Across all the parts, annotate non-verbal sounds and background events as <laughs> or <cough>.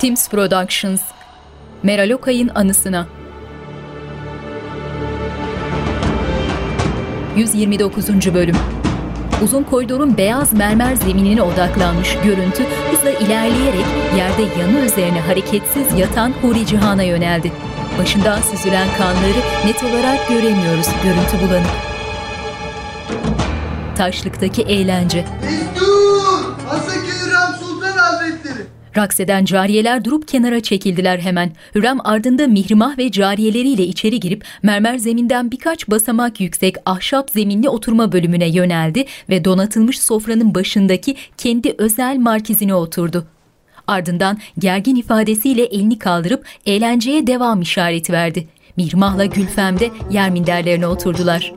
Teams Productions Meral Okay'ın anısına 129. Bölüm Uzun koridorun beyaz mermer zeminine odaklanmış görüntü hızla ilerleyerek yerde yanı üzerine hareketsiz yatan Huri Cihan'a yöneldi. Başından süzülen kanları net olarak göremiyoruz görüntü bulanık. Taşlıktaki eğlence. Destur! Raks eden cariyeler durup kenara çekildiler hemen. Hürrem ardında mihrimah ve cariyeleriyle içeri girip mermer zeminden birkaç basamak yüksek ahşap zeminli oturma bölümüne yöneldi ve donatılmış sofranın başındaki kendi özel markizine oturdu. Ardından gergin ifadesiyle elini kaldırıp eğlenceye devam işareti verdi. Mihrimah'la Gülfem de yer minderlerine oturdular.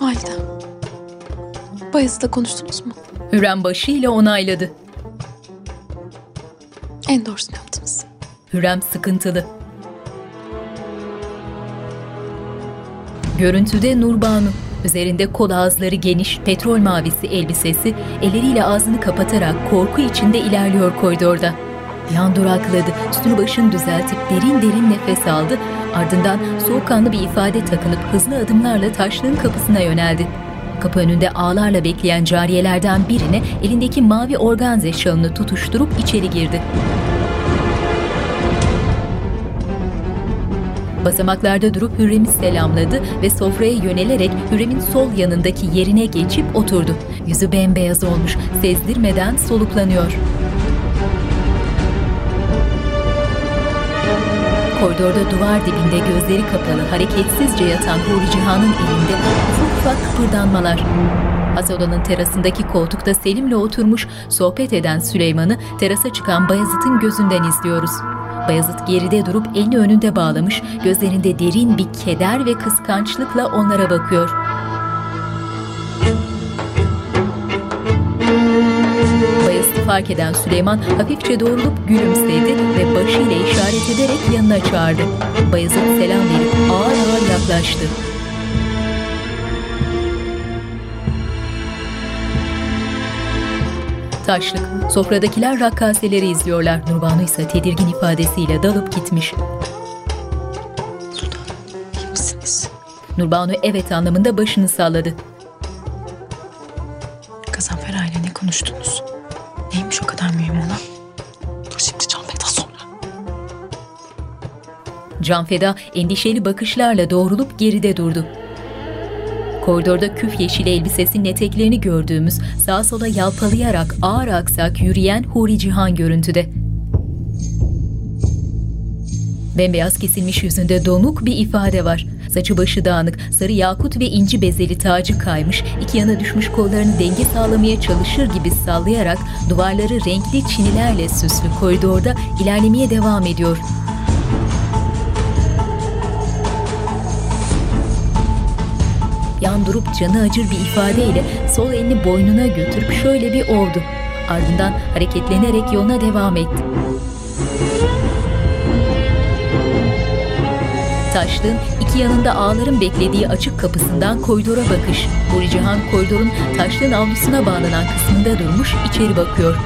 Validem. Bayezid'le konuştunuz mu? Hürrem başıyla onayladı. En doğrusunu yaptınız. Hürrem sıkıntılı. Görüntüde Nurbanu. Üzerinde kol ağızları geniş, petrol mavisi elbisesi, elleriyle ağzını kapatarak korku içinde ilerliyor koridorda. Bir an durakladı, üstünü başını düzeltip derin derin nefes aldı, ardından soğukkanlı bir ifade takınıp hızlı adımlarla taşlığın kapısına yöneldi. Kapı önünde ağlarla bekleyen cariyelerden birine elindeki mavi organze şalını tutuşturup içeri girdi. Basamaklarda durup Hürrem'i selamladı ve sofraya yönelerek Hürrem'in sol yanındaki yerine geçip oturdu. Yüzü bembeyaz olmuş, sezdirmeden soluklanıyor. Koridorda duvar dibinde gözleri kapalı hareketsizce yatan Huri Cihan'ın elinde ufak kıpırdanmalar. Has odanın terasındaki koltukta Selim'le oturmuş sohbet eden Süleyman'ı terasa çıkan Bayezid'in gözünden izliyoruz. Bayezid geride durup elini önünde bağlamış, gözlerinde derin bir keder ve kıskançlıkla onlara bakıyor. Bayezid'i fark eden Süleyman hafifçe doğrulup gülümsedi ve başıyla işaret ederek yanına çağırdı. Bayezid selam verip ağır ağır yaklaştı. Taşlık, sofradakiler rakkaseleri izliyorlar. Nurbanu ise tedirgin ifadesiyle dalıp gitmiş. Sultanım, iyi misiniz? Nurbanu evet anlamında başını salladı. Gazanfer ile ne konuştunuz? Neymiş o kadar mühim olan? Dur şimdi Canfeda sonra. Canfeda endişeli bakışlarla doğrulup geride durdu. Koridorda küf yeşil elbisesinin eteklerini gördüğümüz sağa sola yalpalayarak ağır aksak yürüyen Huri Cihan görüntüde. Bembeyaz kesilmiş yüzünde donuk bir ifade var. Saçı başı dağınık, sarı yakut ve inci bezeli tacı kaymış, iki yana düşmüş kollarını denge sağlamaya çalışır gibi sallayarak duvarları renkli çinilerle süslü koridorda ilerlemeye devam ediyor. Durup canı acır bir ifadeyle sol elini boynuna götürüp şöyle bir ovdu. Ardından hareketlenerek yoluna devam etti. Taşlığın iki yanında ağların beklediği açık kapısından koridora bakış. Huri Cihan koridorun taşlığın avlusuna bağlanan kısmında durmuş içeri bakıyor.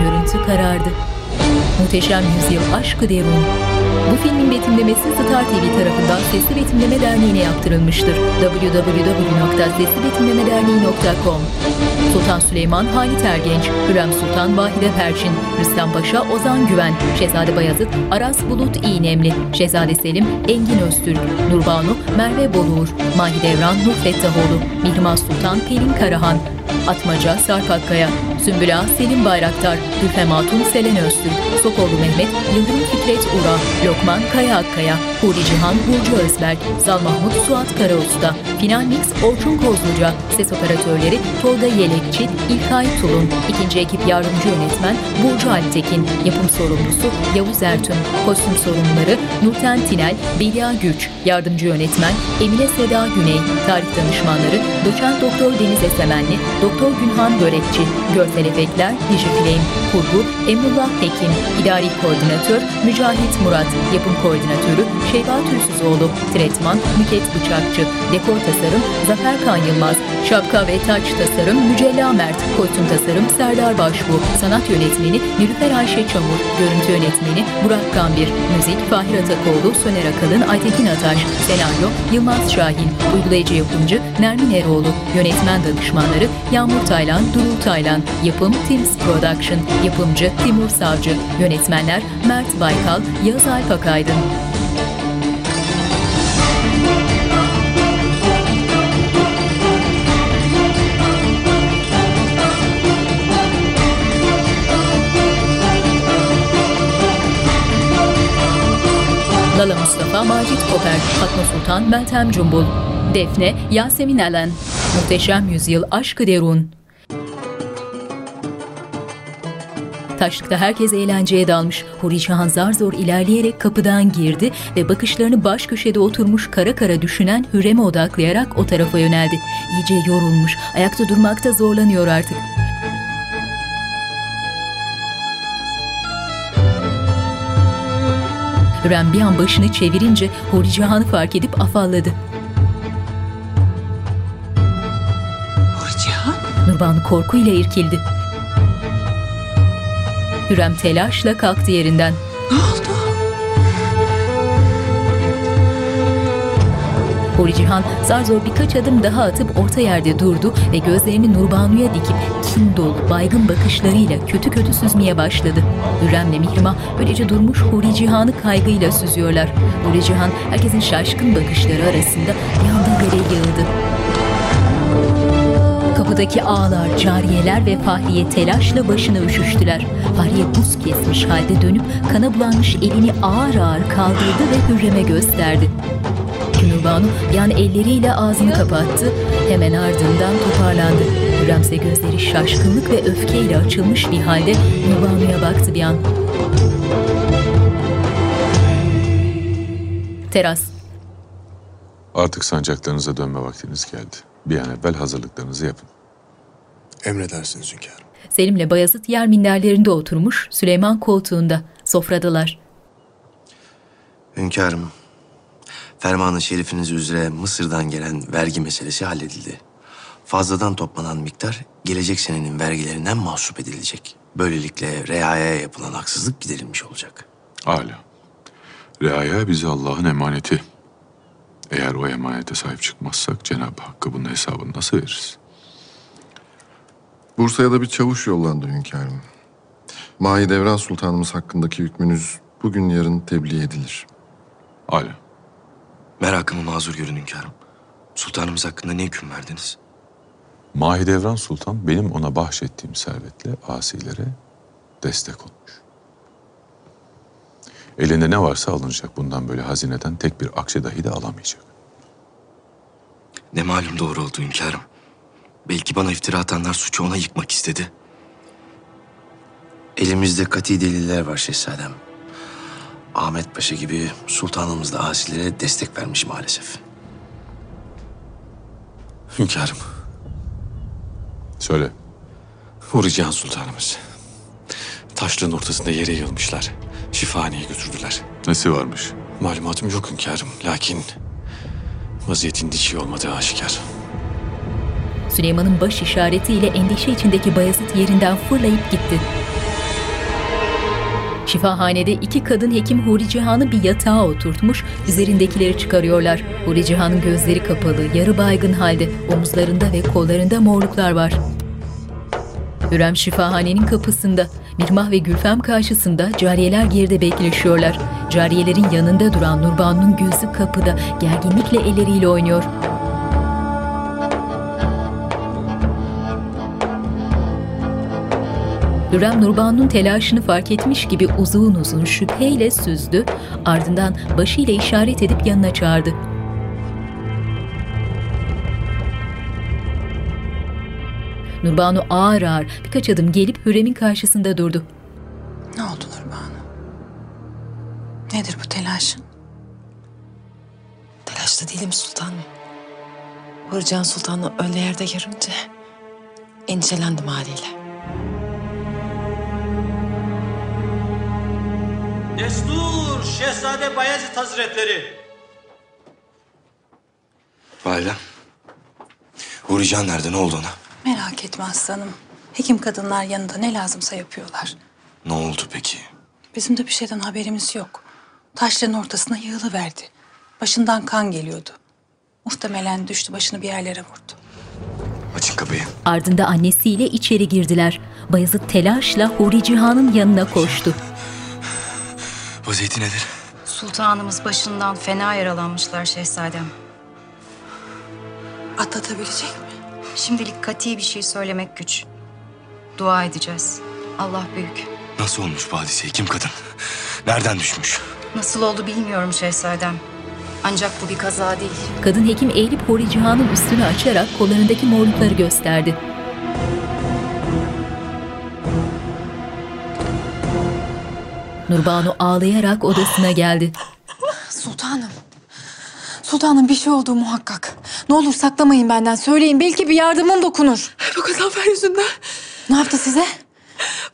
Görüntü karardı. Muhteşem Yüzyıl Aşkı Derun. Bu filmin betimlemesi Star TV tarafından Sesli Betimleme Derneği'ne yaptırılmıştır. www.seslibetimlemederneği.com Sultan Süleyman Halit Ergenç, Hürrem Sultan Vahide Perçin, Rüstem Paşa Ozan Güven, Şehzade Bayazıt Aras Bulut İğnemli, Şehzade Selim Engin Öztürk, Nurbanu Merve Boluğur, Mahidevran Nur Fettahoğlu, Mihrimah Sultan Pelin Karahan, Atmaca Sarp Akkaya, Sümbül Ağa Selim Bayraktar, Gülfem Hatun Selen Öztürk, Sokollu Mehmet, Yıldırım Fikret Ura, Lokman Kaya Akkaya, Huri Cihan Burcu Özberk, Zal Mahmut Suat Karausta, Final Mix Orçun Kozluca, Ses Operatörleri Tolga Yelekçi, İlkay Tulun, İkinci Ekip Yardımcı Yönetmen Burcu Alptekin, Yapım Sorumlusu Yavuz Ertün, Kostüm Sorumluları Nurten Tinel, Belia Güç, Yardımcı Yönetmen Emine Seda Güney, Tarih Danışmanları Doçent Doktor Deniz Esemenli, Doktor Günhan Börekçi, Görsel Görsel efektler Dijifilm, kurgu Emrullah Tekin, idari koordinatör Mücahit Murat, yapım koordinatörü Şeyba Türsüzoğlu, tretman Müket Bıçakçı, dekor tasarım Zafer Kan Yılmaz, şapka ve taç tasarım Mücella Mert, kostüm tasarım Serdar Başbu, sanat yönetmeni Nilüfer Ayşe Çamur, görüntü yönetmeni Burak Gambir, müzik Fahir Atakoğlu, Söner Akalın, Aytekin Ataş, senaryo Yılmaz Şahin, uygulayıcı yapımcı Nermin Eroğlu, yönetmen danışmanları Yağmur Taylan, Durul Taylan, yapım Teams Production, yapımcı Timur Savcı, yönetmenler Mert Baykal, Yağız Alp Akaydın. Lala Mustafa, Macit Koper, Fatma Sultan, Meltem Cumbul, Defne, Yasemin Elen, Muhteşem Yüzyıl, Aşkı Derun. Taşlıkta herkes eğlenceye dalmış. Huri Şahan zar zor ilerleyerek kapıdan girdi ve bakışlarını baş köşede oturmuş kara kara düşünen Hürrem'e odaklayarak o tarafa yöneldi. İyice yorulmuş, ayakta durmakta zorlanıyor artık. Hürrem bir an başını çevirince Huri Cihan'ı fark edip afalladı. Huri Cihan? Nurbanu korkuyla irkildi. Hürrem telaşla kalktı yerinden. Ne oldu? Huri Cihan zar zor birkaç adım daha atıp orta yerde durdu ve gözlerini Nurbanu'ya dikip kin dolu baygın bakışlarıyla kötü kötü süzmeye başladı. Hürrem'le Mihrimah böylece durmuş Huri Cihan'ı kaygıyla süzüyorlar. Huri Cihan herkesin şaşkın bakışları arasında anda yere yığıldı. Kapıdaki ağlar, cariyeler ve Fahriye telaşla başını üşüştüler. Fahriye buz kesmiş halde dönüp kana bulanmış elini ağır ağır kaldırdı ve Hürrem'e gösterdi. Nurbanu yani elleriyle ağzını kapattı. Hemen ardından toparlandı. Hürremse gözleri şaşkınlık ve öfkeyle açılmış bir halde Nurbanu'ya baktı bir an. Teras. Artık sancaklarınıza dönme vaktiniz geldi. Bir an evvel hazırlıklarınızı yapın. Emredersiniz hünkârım. Selim'le Bayezid yer minderlerinde oturmuş, Süleyman koltuğunda. Sofradalar. Hünkârım, fermanı şerifiniz üzere Mısır'dan gelen vergi meselesi halledildi. Fazladan toplanan miktar gelecek senenin vergilerinden mahsup edilecek. Böylelikle reaya yapılan haksızlık giderilmiş olacak. Âlâ. Reaya bize Allah'ın emaneti. Eğer o emanete sahip çıkmazsak Cenab-ı Hakk'a bunun hesabını nasıl veririz? Bursa'ya da bir çavuş yollandı hünkârım. Mahidevran Sultanımız hakkındaki hükmünüz bugün yarın tebliğ edilir. Âlâ. Merakımı mazur görün hünkârım. Sultanımız hakkında ne hüküm verdiniz? Mahidevran Sultan benim ona bahşettiğim servetle asilere destek olmuş. Elinde ne varsa alınacak. Bundan böyle hazineden tek bir akçe dahi de alamayacak. Ne malum doğru oldu hünkârım. Belki bana iftira atanlar suçu ona yıkmak istedi. Elimizde kati deliller var şehzadem. Ahmet Paşa gibi sultanımız da asillere destek vermiş maalesef. Hünkârım, Söyle. Cihan Sultanımız. Taşlığın ortasında yere yığılmışlar. Şifahaneye götürdüler. Nesi varmış? Malumatım yok hünkârım. Lakin vaziyetin dişi olmadığı aşikar. Süleyman'ın baş işaretiyle endişe içindeki Bayezid yerinden fırlayıp gitti. Şifahanede iki kadın hekim Huri Cihan'ı bir yatağa oturtmuş, üzerindekileri çıkarıyorlar. Huri Cihan'ın gözleri kapalı, yarı baygın halde, omuzlarında ve kollarında morluklar var. Hürrem şifahanenin kapısında, Mirmah ve Gülfem karşısında cariyeler geride bekleşiyorlar. Cariyelerin yanında duran Nurbanu'nun gözü kapıda, gerginlikle elleriyle oynuyor. Hürrem Nurbanu'nun telaşını fark etmiş gibi uzun uzun şüpheyle süzdü, ardından başıyla işaret edip yanına çağırdı. Nurbanu ağır ağır birkaç adım gelip Hürrem'in karşısında durdu. Ne oldu Nurbanu? Nedir bu telaşın? Telaşta değilim sultanım. Hurcan Sultan'ı öyle yerde görünce endişelendim haliyle. Destur Şehzade Bayezid Hazretleri. Validem. Hurican nerede? Ne oldu ona? Merak etme aslanım. Hekim kadınlar yanında ne lazımsa yapıyorlar. Ne oldu peki? Bizim de bir şeyden haberimiz yok. Taşların ortasına yığılıverdi. Başından kan geliyordu. Muhtemelen düştü başını bir yerlere vurdu. Açın kapıyı. Ardında annesiyle içeri girdiler. Bayezid telaşla Huri Cihan'ın yanına koştu. Vaziyeti nedir? Sultanımız başından fena yaralanmışlar şehzadem. Atlatabilecek mi? Şimdilik kati bir şey söylemek güç. Dua edeceğiz. Allah büyük. Nasıl olmuş bu hadise? Kim kadın? Nereden düşmüş? Nasıl oldu bilmiyorum şehzadem. Ancak bu bir kaza değil. Kadın hekim eğilip Huri Cihan'ın üstünü açarak kollarındaki morlukları gösterdi. Nurbanu ağlayarak odasına geldi. Sultanım. Sultanım bir şey oldu muhakkak. Ne olur saklamayın benden. Söyleyin belki bir yardımım dokunur. Bu Gazanfer yüzünden Ne yaptı size?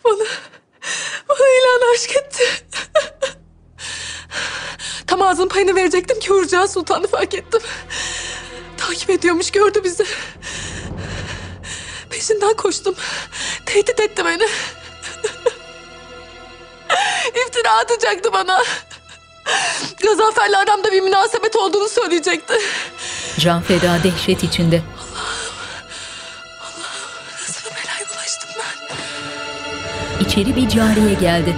bana, bana ilan aşk etti. Tam ağzın payını verecektim ki Hurcan Sultan'ı fark ettim. Takip ediyormuş gördü bizi. Peşinden koştum. Tehdit etti beni. İftira atacaktı bana. Gazanfer'le aramda bir münasebet olduğunu söyleyecekti. Can feda dehşet içinde. Nasıl bir belaya bulaştım ben? İçeri bir cariye geldi.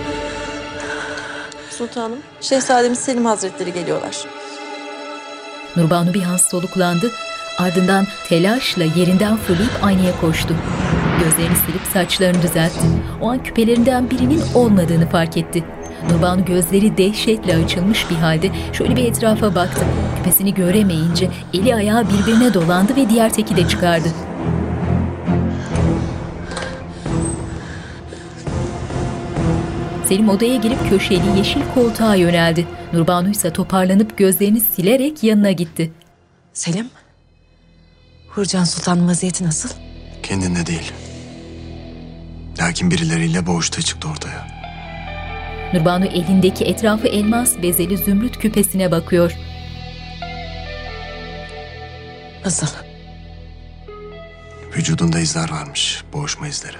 Sultanım, Şehzademiz Selim Hazretleri geliyorlar. Nurbanu bir an soluklandı. Ardından telaşla yerinden fırlayıp aynaya koştu. Gözlerini silip saçlarını düzeltti. O an küpelerinden birinin olmadığını fark etti. Nurbanu gözleri dehşetle açılmış bir halde şöyle bir etrafa baktı. Küpesini göremeyince eli ayağı birbirine dolandı ve diğer teki de çıkardı. Selim odaya girip köşeli yeşil koltuğa yöneldi. Nurbanu ise toparlanıp gözlerini silerek yanına gitti. Selim. Hurcan Sultan'ın vaziyeti nasıl? Kendinde değil. Lakin birileriyle boğuştuğu çıktı ortaya. Nurbanu elindeki etrafı elmas bezeli zümrüt küpesine bakıyor. Nasıl? Vücudunda izler varmış. Boğuşma izleri.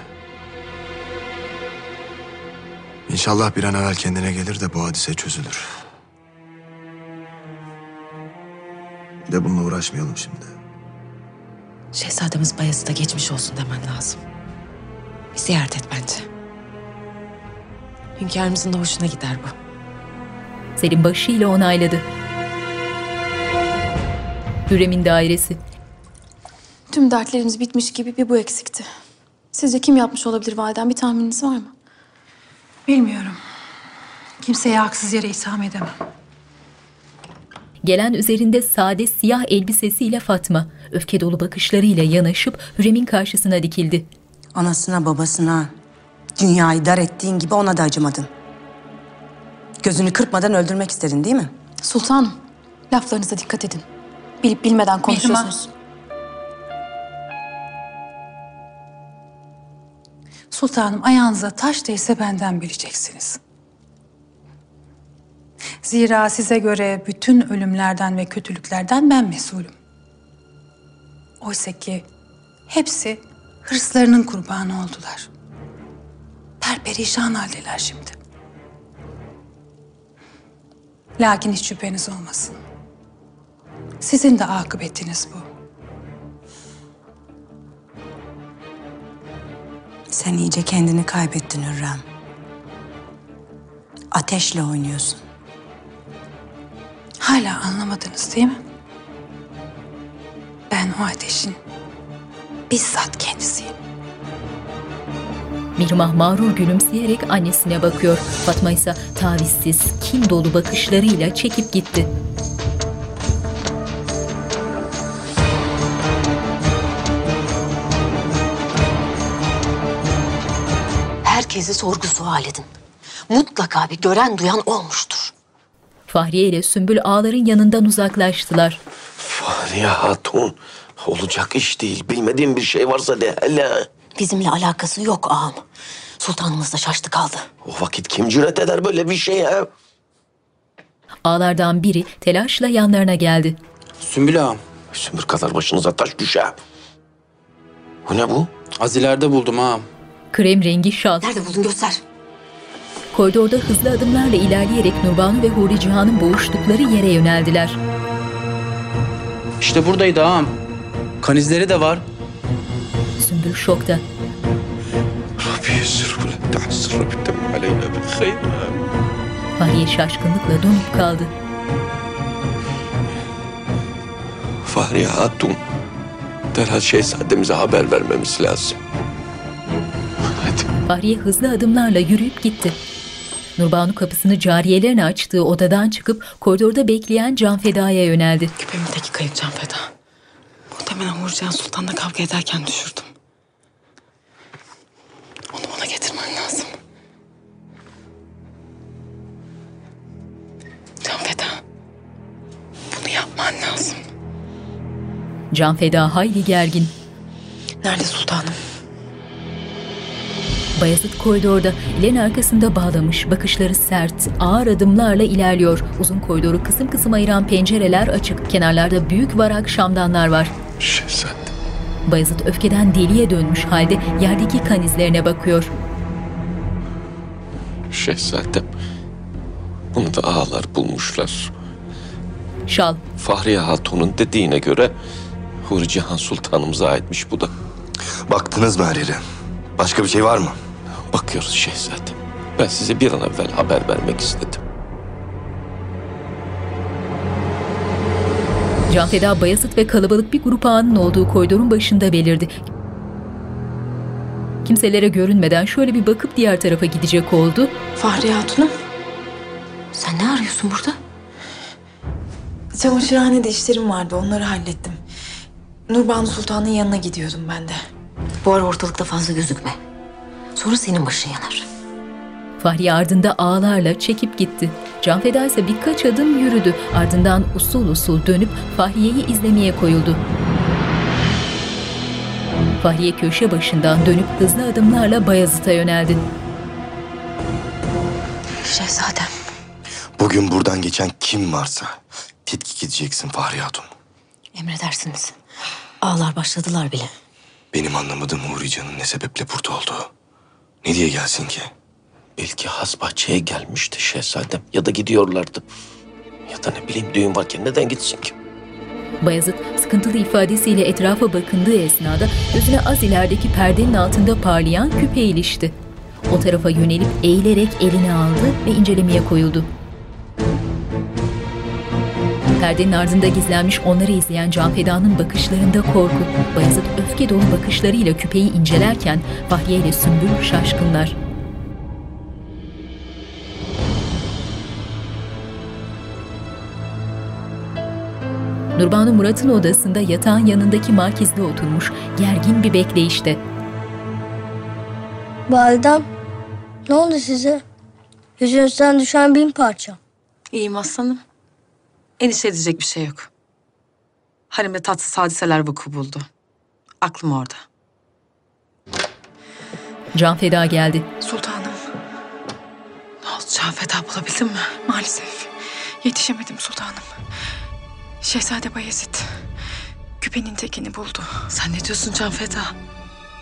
İnşallah bir an evvel kendine gelir de bu hadise çözülür. Bir de bununla uğraşmayalım şimdi. Şehzademiz Bayezid'e geçmiş olsun demen lazım. Bir ziyaret et bence. Hünkârımızın da hoşuna gider bu. Selim başıyla onayladı. Hürrem'in dairesi. Tüm dertlerimiz bitmiş gibi bir bu eksikti. Sizce kim yapmış olabilir validem? Bir tahmininiz var mı? Bilmiyorum. Kimseye haksız yere itham edemem. Gelen üzerinde sade siyah elbisesiyle Fatma, öfke dolu bakışlarıyla yanaşıp Hürrem'in karşısına dikildi. Anasına babasına dünyayı dar ettiğin gibi ona da acımadın. Gözünü kırpmadan öldürmek istedin değil mi? Sultanım, laflarınıza dikkat edin. Bilip bilmeden konuşuyorsunuz. Sultanım ayağınıza taş değse benden bileceksiniz. Zira size göre bütün ölümlerden ve kötülüklerden ben mesulüm. Oysa ki hepsi hırslarının kurbanı oldular. Perperişan haldeler şimdi. Lakin hiç şüpheniz olmasın. Sizin de akıbetiniz bu. Sen iyice kendini kaybettin Hürrem. Ateşle oynuyorsun. Hala anlamadınız değil mi? Ben o ateşin bizzat kendisiyim. Mihrimah mağrur gülümseyerek annesine bakıyor. Fatma ise tavizsiz, kin dolu bakışlarıyla çekip gitti. Herkesi sorgu sual edin. Mutlaka bir gören duyan olmuştur. Fahriye ile Sümbül ağların yanından uzaklaştılar. Fahriye Hatun. Olacak iş değil. Bilmediğim bir şey varsa de hele. Bizimle alakası yok ağam. Sultanımız da şaştı kaldı. O vakit kim cüret eder böyle bir şeye? Ağlardan biri telaşla yanlarına geldi. Sümbül ağam. Sümbül kadar başınıza taş düşe. Bu ne bu? Az ileride buldum ağam. Krem rengi şal. Nerede buldun göster. Koridorda hızlı adımlarla ilerleyerek Nurbanu ve Huri Cihan'ın boğuştukları yere yöneldiler. İşte buradaydı ağam. Kan izleri de var. Sümbül şokta. Rabbi yessir ve la tahsir Rabbi temin aleyna bil hayr. Fahriye şaşkınlıkla donup kaldı. Fahriye Hatun. Derhal şehzademize haber vermemiz lazım. Fahriye hızlı adımlarla yürüyüp gitti. Nurbanu kapısını cariyelerin açtığı odadan çıkıp koridorda bekleyen Can Feda'ya yöneldi. Küpemdeki kayıp Can Feda. Muhtemelen Hurcan Sultan'la kavga ederken düşürdüm. Onu bana getirmen lazım. Can Feda. Bunu yapman lazım. Can Feda hayli gergin. Nerede sultanım? Bayezid koridorda, ilerin arkasında bağlamış, bakışları sert, ağır adımlarla ilerliyor. Uzun koridoru kısım kısım ayıran pencereler açık, kenarlarda büyük varak şamdanlar var. Şehzadem. Bayezid öfkeden deliye dönmüş halde yerdeki kan izlerine bakıyor. Şehzadem. Bunu da ağalar bulmuşlar. Şal, Fahriye Hatun'un dediğine göre Huri Cihan Sultanımıza aitmiş bu da. Baktınız mı her yere? Başka bir şey var mı? Bakıyoruz şehzadem. Ben size bir an evvel haber vermek istedim. Can Feda Bayezid ve kalabalık bir grup ağanın olduğu koridorun başında belirdi. Kimselere görünmeden şöyle bir bakıp diğer tarafa gidecek oldu. Fahriye Hatun'um. Sen ne arıyorsun burada? Çamaşırhanede işlerim vardı. Onları hallettim. Nurbanu Sultan'ın yanına gidiyordum ben de. Bu ara ortalıkta fazla gözükme. Sonra senin başın yanar. Fahriye ardında ağlarla çekip gitti. Can Feda ise birkaç adım yürüdü. Ardından usul usul dönüp Fahriye'yi izlemeye koyuldu. Fahriye köşe başından dönüp hızlı adımlarla Bayezid'e yöneldi. Şehzadem. Bugün buradan geçen kim varsa tetkik edeceksin Fahriye Hatun. Emredersiniz. Ağlar başladılar bile. Benim anlamadığım Huri Can'ın ne sebeple burada olduğu. Ne diye gelsin ki? Belki has bahçeye gelmişti şehzadem. Ya da gidiyorlardı. Ya da ne bileyim düğün varken neden gitsin ki? Bayezid sıkıntılı ifadesiyle etrafa bakındığı esnada gözüne az ilerideki perdenin altında parlayan küpe ilişti. O tarafa yönelip eğilerek eline aldı ve incelemeye koyuldu. Perdenin ardında gizlenmiş onları izleyen Can Feda'nın bakışlarında korku. Bayezid öfke dolu bakışlarıyla küpeyi incelerken Fahriye ile Sümbül şaşkınlar. Nurbanu Murat'ın odasında yatağın yanındaki markizde oturmuş, gergin bir bekleyişte. Validem, ne oldu size? Yüzünüzden düşen bin parça. İyiyim aslanım. Endişe edecek bir şey yok. Harimde tatsız hadiseler vuku buldu. Aklım orada. Can Feda geldi. Sultanım. Ne oldu Can Feda bulabildin mi? Maalesef. Yetişemedim sultanım. Şehzade Bayezid küpenin tekini buldu. Sen ne diyorsun Can Feda?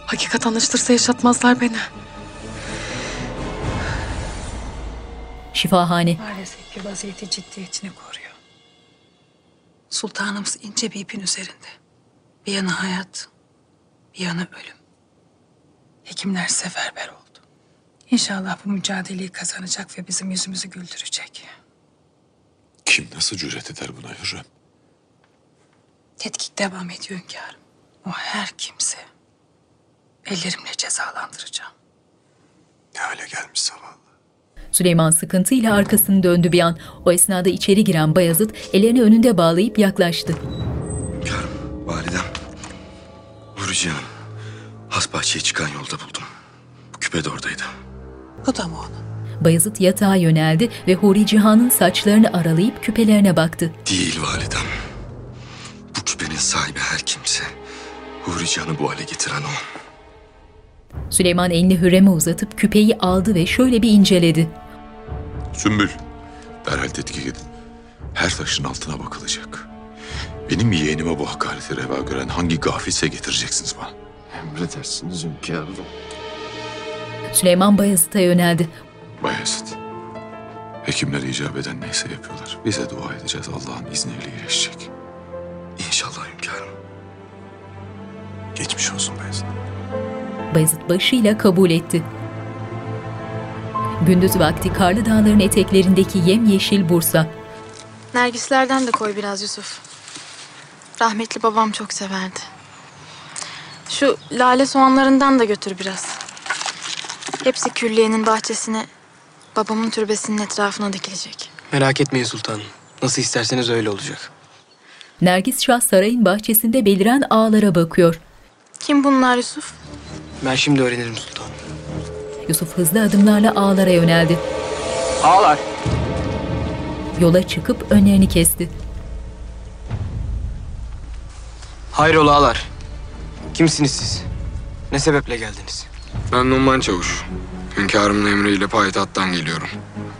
Hakikat anlaşılırsa yaşatmazlar beni. Şifahane. Maalesef ki vaziyeti ciddiyetini koruyor. Sultanımız ince bir ipin üzerinde. Bir yanı hayat, bir yanı ölüm. Hekimler seferber oldu. İnşallah bu mücadeleyi kazanacak ve bizim yüzümüzü güldürecek. Kim nasıl cüret eder buna Hürrem? Tetkik devam ediyor hünkârım. O her kimse ellerimle cezalandıracağım. Ne hale gelmiş zavallı. Süleyman sıkıntıyla arkasını döndü bir an. O esnada içeri giren Bayezid ellerini önünde bağlayıp yaklaştı. Validem. Huri Can'ı has bahçeye çıkan yolda buldum. Bu küpe de oradaydı. Bu da mı onun? Bayezid yatağa yöneldi ve Huri Cihan'ın saçlarını aralayıp küpelerine baktı. Değil validem. Bu küpenin sahibi her kimse. Huri Can'ı bu hale getiren o. Süleyman elini Hürrem'e uzatıp küpeyi aldı ve şöyle bir inceledi. Sümbül, derhal tetkik edin. Her taşın altına bakılacak. Benim yeğenime bu hakareti reva gören hangi gafilse getireceksiniz bana. Emredersiniz hünkârım. Süleyman Bayezid'e yöneldi. Bayezid, hekimler icap eden neyse yapıyorlar. Bize dua edeceğiz, Allah'ın izniyle iyileşecek. İnşallah hünkârım. Geçmiş olsun Bayezid. Bayezid başıyla kabul etti. Gündüz vakti karlı dağların eteklerindeki yemyeşil Bursa, Nergislerden de koy biraz Yusuf. Rahmetli babam çok severdi. Şu lale soğanlarından da götür biraz. Hepsi külliyenin bahçesine, babamın türbesinin etrafına dikilecek. Merak etmeyin sultanım. Nasıl isterseniz öyle olacak. Nergis Şah sarayın bahçesinde beliren ağlara bakıyor. Kim bunlar Yusuf? Ben şimdi öğrenirim sultanım. Yusuf hızlı adımlarla ağlara yöneldi. Ağlar. Yola çıkıp önlerini kesti. Hayrola ağlar. Kimsiniz siz? Ne sebeple geldiniz? Ben Numan Çavuş. Hünkârımın emriyle payitahttan geliyorum.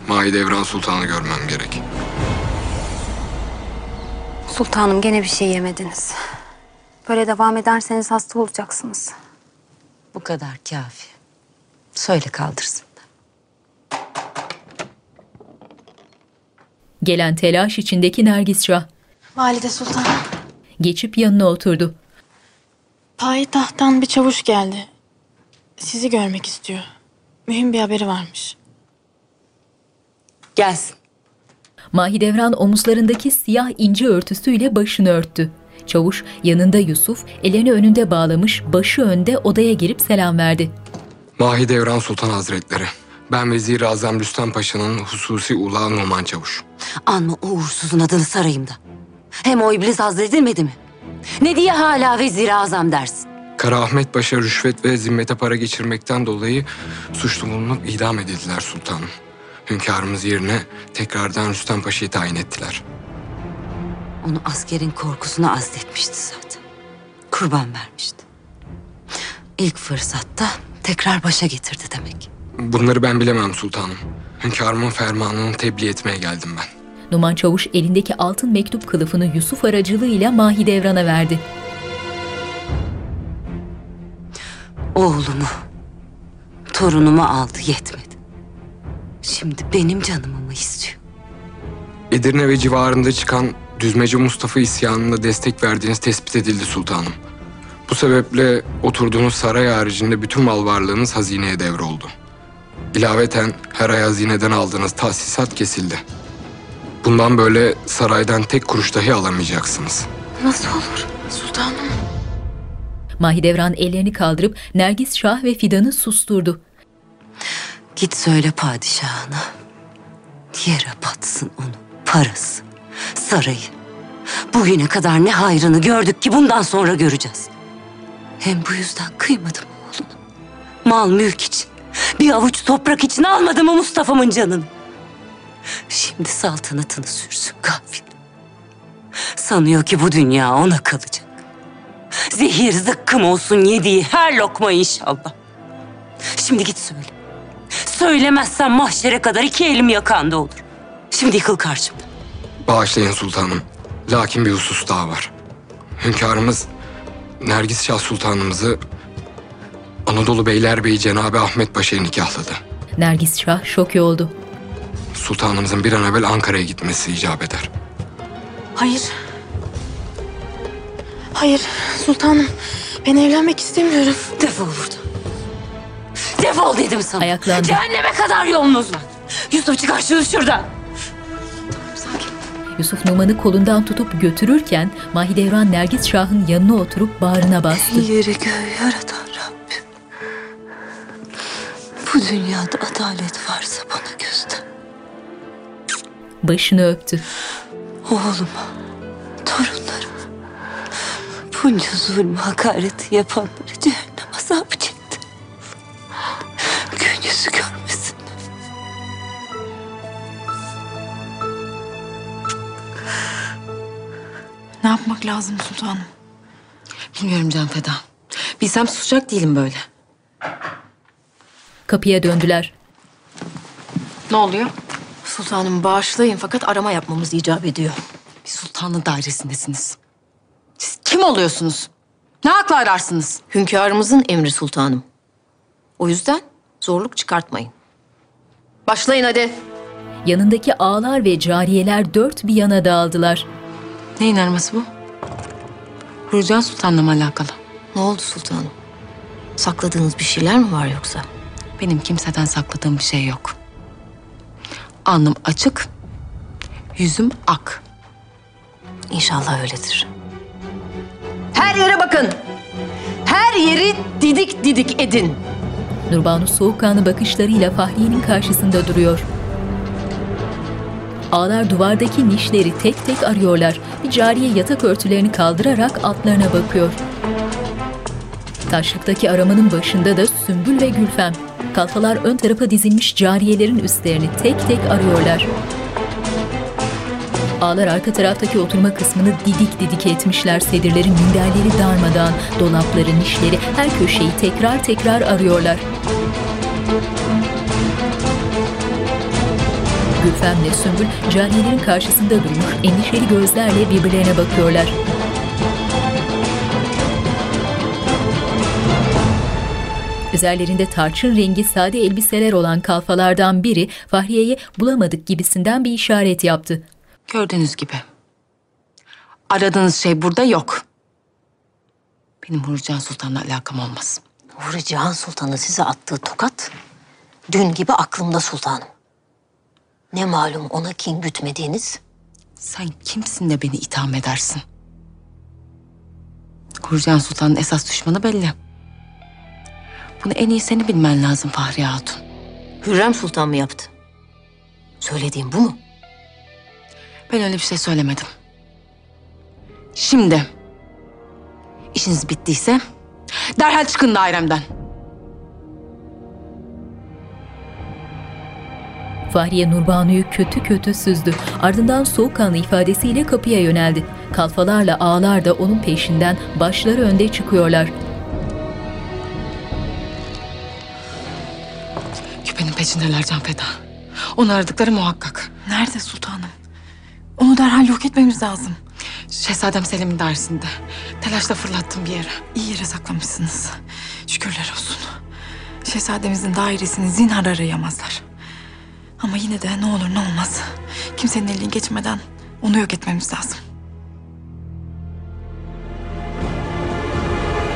Mahidevran Sultan'ı görmem gerek. Sultanım gene bir şey yemediniz. Böyle devam ederseniz hasta olacaksınız. Bu kadar kafi. Söyle kaldırsın. Gelen telaş içindeki Nergis Şah Valide Sultan. geçip yanına oturdu. Payitahttan bir çavuş geldi. Sizi görmek istiyor. Mühim bir haberi varmış. Gelsin. Mahidevran omuzlarındaki siyah ince örtüsüyle başını örttü. Çavuş yanında Yusuf, ellerini önünde bağlamış, başı önde odaya girip selam verdi. Mahidevran Sultan Hazretleri. Ben Vezir-i Azam Rüstem Paşa'nın hususi ula Numan Çavuş. Anma o uğursuzun adını sarayımda. Hem o iblis azledilmedi mi? Ne diye hala vezir-i azam dersin? Kara Ahmet Paşa rüşvet ve zimmete para geçirmekten dolayı suçlu bulunup idam edildiler sultanım. Hünkârımız yerine tekrardan Rüstem Paşa'yı tayin ettiler. Onu askerin korkusuna azletmişti zaten. Kurban vermişti. İlk fırsatta tekrar başa getirdi demek. Bunları ben bilemem sultanım. Hünkârımın fermanını tebliğ etmeye geldim ben. Numan Çavuş elindeki altın mektup kılıfını Yusuf aracılığıyla Mahidevran'a verdi. Oğlumu, torunumu aldı yetmedi. Şimdi benim canımı mı istiyor? Edirne ve civarında çıkan Düzmece Mustafa isyanına destek verdiğiniz tespit edildi sultanım. Bu sebeple oturduğunuz saray haricinde bütün mal varlığınız hazineye devroldu. İlaveten her ay hazineden aldığınız tahsisat kesildi. Bundan böyle saraydan tek kuruş dahi alamayacaksınız. Nasıl olur? Sultanım. Mahidevran ellerini kaldırıp Nergis Şah ve Fidan'ı susturdu. Git söyle padişahına. Yere batsın onun parası, sarayı. Bugüne kadar ne hayrını gördük ki bundan sonra göreceğiz. Hem bu yüzden kıymadım oğlunu. Mal mülk için, bir avuç toprak için almadı mı Mustafa'mın canını? Şimdi saltanatını sürsün gafil. Sanıyor ki bu dünya ona kalacak. Zehir zıkkım olsun yediği her lokma inşallah. Şimdi git söyle. Söylemezsen mahşere kadar iki elim yakanda olur. Şimdi yıkıl karşımda. Bağışlayın sultanım. Lakin bir husus daha var. Hünkârımız Nergis Şah Sultanımızı Anadolu Beylerbeyi Cenabı Ahmet Paşa'ya nikahladı. Nergis Şah şoke oldu. Sultanımızın bir an evvel Ankara'ya gitmesi icap eder. Hayır. Hayır sultanım. Ben evlenmek istemiyorum. Defol buradan. Defol dedim sana. Ayaklandı. Cehenneme kadar yolunuz var. Yusuf çıkar şunu şuradan. Yusuf Numan'ı kolundan tutup götürürken Mahidevran Nergis Şah'ın yanına oturup bağrına bastı. Yeri göğü yaratan Rabbim. Bu dünyada adalet varsa bana göster. Başını öptü. Oğluma, torunlarıma bunca zulmü hakareti yapanları cehennem Ne yapmak lazım sultanım? Bilmiyorum Can Feda. Bilsem susacak değilim böyle. kapıya döndüler. Ne oluyor? Sultanım bağışlayın fakat arama yapmamız icap ediyor. Bir sultanın dairesindesiniz. Siz kim oluyorsunuz? Ne hakla ararsınız? Hünkârımızın emri sultanım. O yüzden zorluk çıkartmayın. Başlayın hadi. Yanındaki ağlar ve cariyeler dört bir yana dağıldılar. Neyin araması bu? Hürcan Sultan'la mı alakalı? Ne oldu sultanım? Sakladığınız bir şeyler mi var yoksa? Benim kimseden sakladığım bir şey yok. Alnım açık, yüzüm ak. İnşallah öyledir. Her yere bakın. Her yeri didik didik edin. Nurbanu soğukkanlı bakışlarıyla Fahriye'nin karşısında duruyor. Ağlar duvardaki nişleri tek tek arıyorlar. Bir cariye yatak örtülerini kaldırarak altlarına bakıyor. Taşlıktaki aramanın başında da Sümbül ve Gülfem. Kalfalar ön tarafa dizilmiş cariyelerin üstlerini tek tek arıyorlar. Ağlar arka taraftaki oturma kısmını didik didik etmişler. Sedirlerin minderleri darmadan, dolapları, nişleri, her köşeyi tekrar tekrar arıyorlar. Gülfem ile Sümbül cariyelerin karşısında durmuş, endişeli gözlerle birbirlerine bakıyorlar. Üzerlerinde tarçın rengi sade elbiseler olan kalfalardan biri Fahriye'ye bulamadık gibisinden bir işaret yaptı. Gördüğünüz gibi. Aradığınız şey burada yok. Benim Hurcan Sultan'la alakam olmaz. Huri Cihan Sultan'ın size attığı tokat dün gibi aklımda sultanım. Ne malum ona kin gütmediğiniz? Sen kimsin de beni itham edersin? Hurcan Sultan'ın esas düşmanı belli. Bunu en iyi seni bilmen lazım Fahriye Hatun. Hürrem Sultan mı yaptı? Söylediğim bu mu? Ben öyle bir şey söylemedim. Şimdi işiniz bittiyse derhal çıkın dairemden. Fahriye Nurbanu'yu kötü kötü süzdü. Ardından soğukkanlı ifadesiyle kapıya yöneldi. Kalfalarla ağlar da onun peşinden başları önde çıkıyorlar. Küpenin peşindeler Can Feda. Onu aradıkları muhakkak. Nerede sultanım? Onu derhal yok etmemiz lazım. Şehzadem Selim'in dairesinde. Telaşla fırlattım bir yere. İyi yere saklamışsınız. Şükürler olsun. Şehzademizin dairesini zinhar arayamazlar. Ama yine de ne olur ne olmaz. Kimsenin eline geçmeden onu yok etmemiz lazım.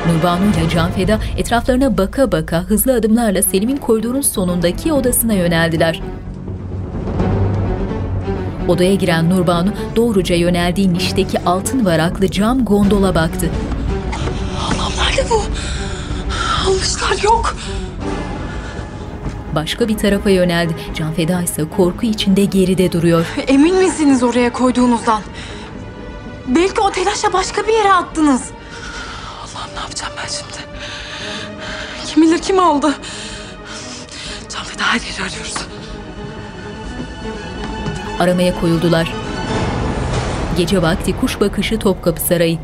Nurbanu ile Canfeda etraflarına baka baka hızlı adımlarla Selim'in koridorun sonundaki odasına yöneldiler. Odaya giren Nurbanu doğruca yöneldiği nişteki altın varaklı cam gondola baktı. Allah'ım nerede bu? Almışlar yok. Başka bir tarafa yöneldi. Canfeda ise korku içinde geride duruyor. <laughs> Emin misiniz oraya koyduğunuzdan? Belki o telaşla başka bir yere attınız. Allah'ım ne yapacağım ben şimdi? Kim bilir kim aldı? Canfeda her yeri arıyoruz. Aramaya koyuldular. Gece vakti kuş bakışı Topkapı Sarayı.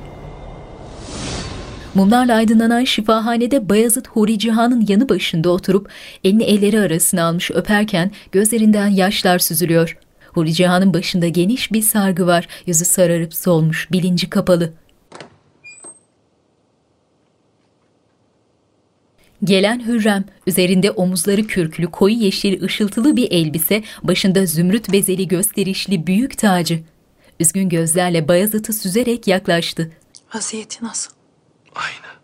Mumlarla aydınlanan şifahanede Bayezid Huri Cihan'ın yanı başında oturup elini elleri arasına almış öperken gözlerinden yaşlar süzülüyor. Huri Cihan'ın başında geniş bir sargı var. Yüzü sararıp solmuş, bilinci kapalı. Gelen Hürrem, üzerinde omuzları kürklü koyu yeşil ışıltılı bir elbise, başında zümrüt bezeli gösterişli büyük tacı. Üzgün gözlerle Bayezid'i süzerek yaklaştı. Vaziyeti nasıl? Aynı.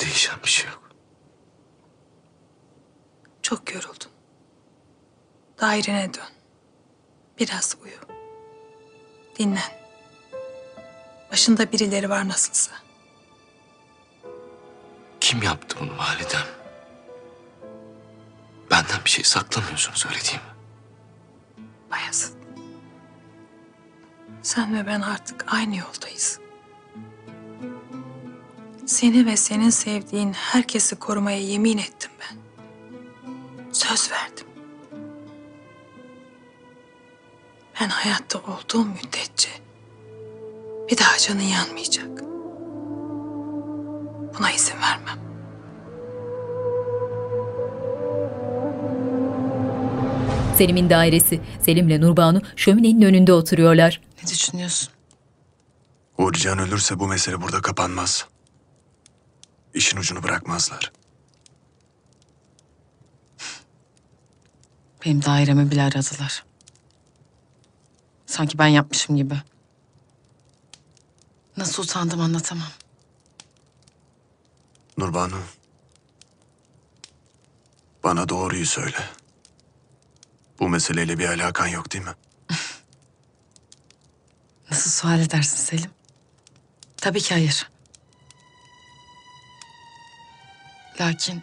Değişen bir şey yok. Çok yoruldun. Dairene dön. Biraz uyu. Dinlen. Başında birileri var nasılsa. Kim yaptı bunu validem? Benden bir şey saklamıyorsunuz öyle değil mi? Bayezid. Sen ve ben artık aynı yoldayız. Seni ve senin sevdiğin herkesi korumaya yemin ettim ben. Söz verdim. Ben hayatta olduğum müddetçe bir daha canın yanmayacak. Buna izin vermem. Selim'in dairesi. Selim'le Nurbanu şöminenin önünde oturuyorlar. Ne düşünüyorsun? Uğurcan ölürse bu mesele burada kapanmaz. İşin ucunu bırakmazlar. Benim dairemi bile aradılar. Sanki ben yapmışım gibi. Nasıl utandım anlatamam. Nurbanu. Bana doğruyu söyle. Bu meseleyle bir alakan yok değil mi? <laughs> Nasıl sual edersin Selim? Tabii ki hayır. Lakin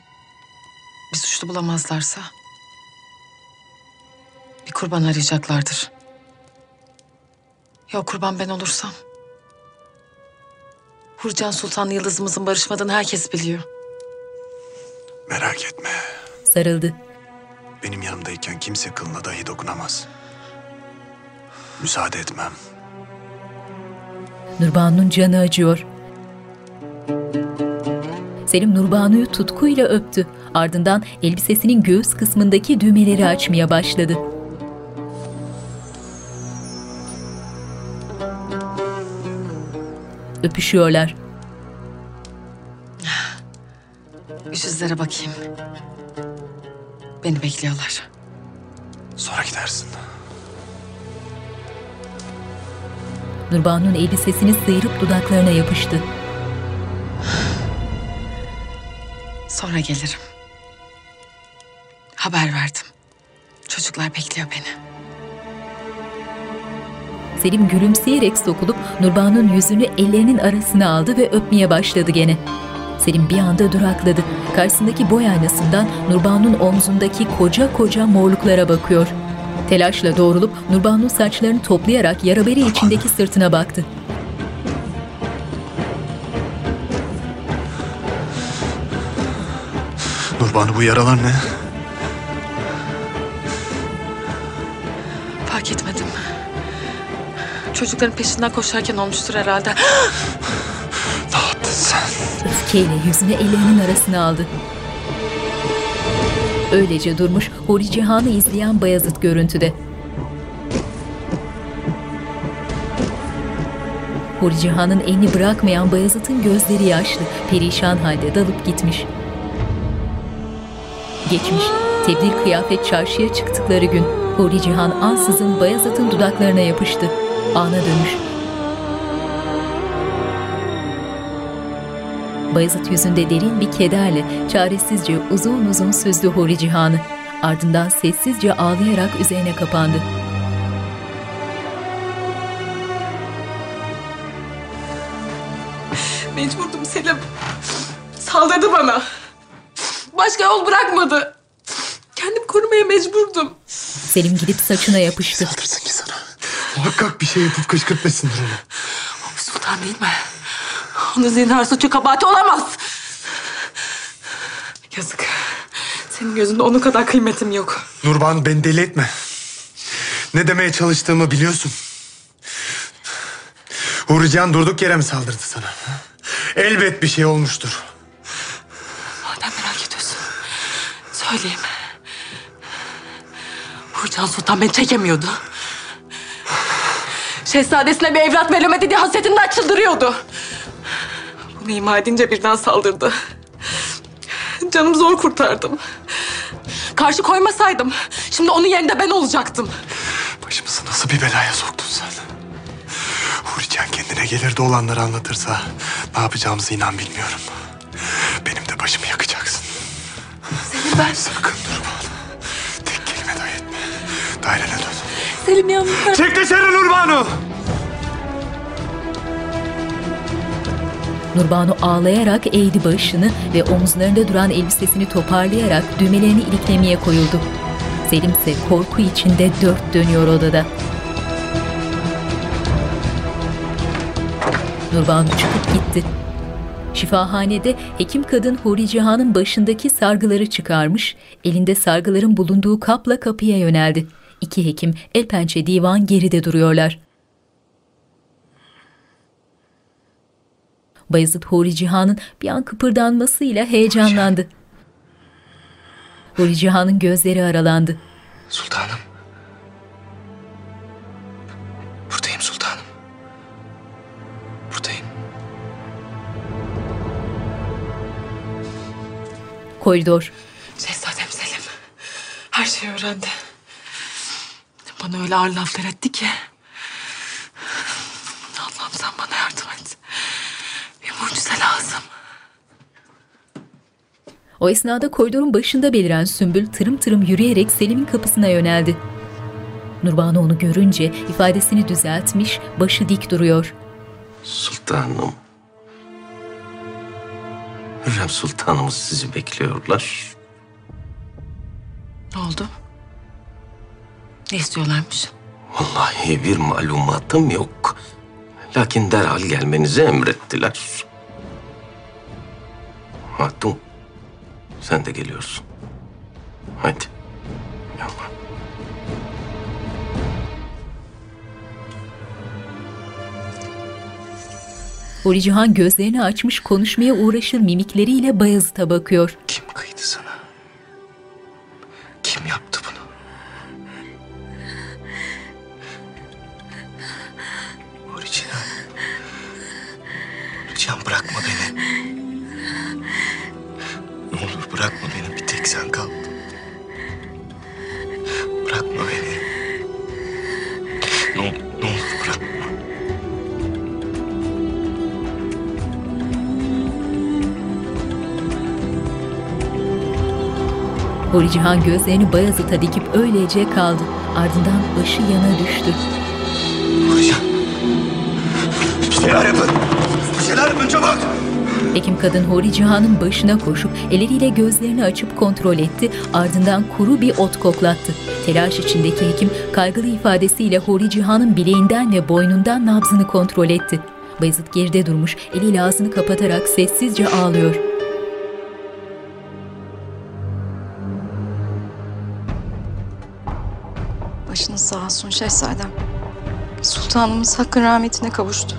bir suçlu bulamazlarsa bir kurban arayacaklardır. Ya kurban ben olursam? Hurcan Sultan'la Yıldız'ımızın barışmadığını herkes biliyor. Merak etme. Sarıldı. Benim yanımdayken kimse kılına dahi dokunamaz. Müsaade etmem. Nurbanu'nun canı acıyor. Selim Nurbanu'yu tutkuyla öptü. Ardından elbisesinin göğüs kısmındaki düğmeleri açmaya başladı. Öpüşüyorlar. Yüzlere bakayım. Beni bekliyorlar. Sonra gidersin. Nurbanu'nun elbisesini sıyırıp dudaklarına yapıştı. Sonra gelirim. Haber verdim. Çocuklar bekliyor beni. Selim gülümseyerek sokulup Nurbanu'nun yüzünü ellerinin arasına aldı ve öpmeye başladı gene. Selim bir anda durakladı. Karşısındaki boy aynasından Nurbanu'nun omzundaki koca koca morluklara bakıyor. Telaşla doğrulup Nurbanu'nun saçlarını toplayarak yara bere içindeki sırtına baktı. Nurbanu bu yaralar ne? Fark etmedim. Çocukların peşinden koşarken olmuştur herhalde. <gasps> Ne yaptın sen? Öfkeyle yüzünü ellerinin arasına aldı. Öylece durmuş Huri Cihan'ı izleyen Bayazıt görüntüde. Huri Cihan'ın elini bırakmayan Bayazıt'ın gözleri yaşlı, perişan halde dalıp gitmiş. Geçmiş, tebdil kıyafet çarşıya çıktıkları gün Huri Cihan ansızın Bayazıt'ın dudaklarına yapıştı. Ana dönüş. Bayezid yüzünde derin bir kederle çaresizce uzun uzun süzdü Huri Cihan'ı. Ardından sessizce ağlayarak üzerine kapandı. Mecburdum Selim. Saldırdı bana. Bırakmadı. Kendimi korumaya mecburdum. Selim gidip saçına yapıştı. Saldırsın ki sana. Muhakkak bir şey yapıp kışkırtmasındır onu. Sultan değil mi? Onun zinhar suçu kabahati olamaz. Yazık. Senin gözünde onun kadar kıymetim yok. Nurbanu beni deli etme. Ne demeye çalıştığımı biliyorsun. Uğurcan durduk yere mi saldırdı sana? Elbet bir şey olmuştur. Madem merak ediyorsun. Söyleyeyim. Hurcan Sultan beni çekemiyordu. Şehzadesine bir evlat veremedi diye hasretinden çıldırıyordu. Bunu ima edince birden saldırdı. Canımı zor kurtardım. Karşı koymasaydım şimdi onun yerinde ben olacaktım. Başımızı nasıl bir belaya soktun sen? Uğurcan kendine gelir de olanları anlatırsa ne yapacağımızı inan bilmiyorum. Ben... Sakın durma. Tek kelime dahi etme. Dairene dön. Selim yalnız ben... Çık dışarı Nurbanu! Nurbanu ağlayarak eğdi başını ve omuzlarında duran elbisesini toparlayarak düğmelerini iliklemeye koyuldu. Selim ise korku içinde dört dönüyor odada. Nurbanu çıkıp gitti. Şifahanede hekim kadın Huri Cihan'ın başındaki sargıları çıkarmış, elinde sargıların bulunduğu kapla kapıya yöneldi. İki hekim el pençe divan geride duruyorlar. Bayezid Huri Cihan'ın bir an kıpırdanmasıyla heyecanlandı. Huri Cihan'ın gözleri aralandı. Sultanım. Koridor. Şehzadem Selim her şeyi öğrendi. Bana öyle ağır laflar etti ki. Allah'ım sen bana yardım et. Bir mucize lazım. O esnada koridorun başında beliren Sümbül tırım tırım yürüyerek Selim'in kapısına yöneldi. Nurbanu onu görünce ifadesini düzeltmiş, başı dik duruyor. Sultanım. Hürrem Sultanımız sizi bekliyorlar. Ne oldu? Ne istiyorlarmış? Vallahi bir malumatım yok. Lakin derhal gelmenizi emrettiler. Hatun, sen de geliyorsun. Hadi. Yallah. Huri Cihan gözlerini açmış konuşmaya uğraşır mimikleriyle Bayezid'e bakıyor. Kim kıydı sana? Kim yaptı bunu? Huri Cihan. Huri Cihan bırakma beni. Ne olur bırakma beni. Bir tek sen kal. Bırakma beni. Huri Cihan gözlerini Bayezid'e dikip öylece kaldı. Ardından başı yana düştü. Bir şeyler yapın. Bir şeyler yapın çabuk. Hekim kadın Huri Cihan'ın başına koşup elleriyle gözlerini açıp kontrol etti. Ardından kuru bir ot koklattı. Telaş içindeki hekim kaygılı ifadesiyle Huri Cihan'ın bileğinden ve boynundan nabzını kontrol etti. Bayezid geride durmuş, eliyle ağzını kapatarak sessizce ağlıyor. Sağ olsun şehzadem. Sultanımız hakkın rahmetine kavuştu.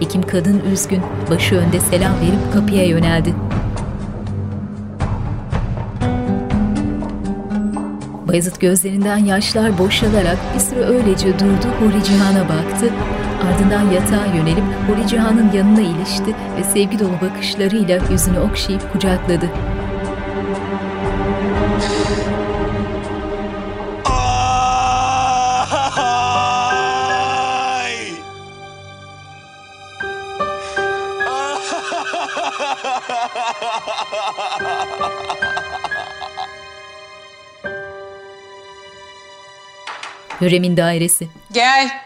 Hekim kadın üzgün, başı önde selam verip kapıya yöneldi. Bayezid gözlerinden yaşlar boşalarak bir süre öylece durdu, Huri Cihan'a baktı. Ardından yatağa yönelip Huri Cihan'ın yanına ilişti ve sevgi dolu bakışlarıyla yüzünü okşayıp kucakladı. Hürrem'in dairesi. Gel.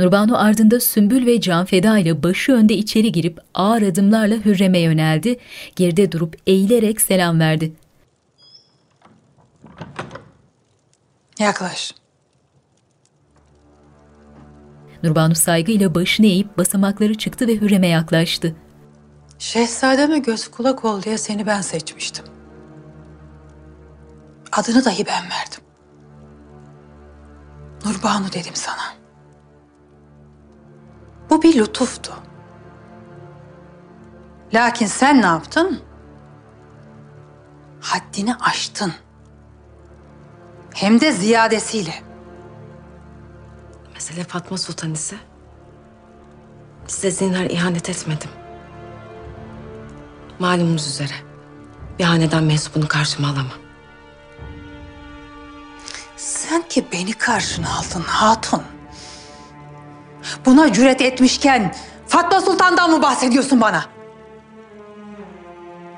Nurbanu ardında Sümbül ve Canfeda ile başı önde içeri girip ağır adımlarla Hürrem'e yöneldi. Geride durup eğilerek selam verdi. Yaklaş. Nurbanu saygıyla başını eğip basamakları çıktı ve Hürrem'e yaklaştı. Şehzademe göz kulak ol diye seni ben seçmiştim. Adını dahi ben verdim. Nurbanu dedim sana. Bu bir lütuftu. Lakin sen ne yaptın? Haddini aştın. Hem de ziyadesiyle. Mesele Fatma Sultan ise size zinhar ihanet etmedim. Malumunuz üzere bir haneden mensubunu karşıma alamam. Sen ki beni karşına aldın hatun. Buna cüret etmişken Fatma Sultan'dan mı bahsediyorsun bana?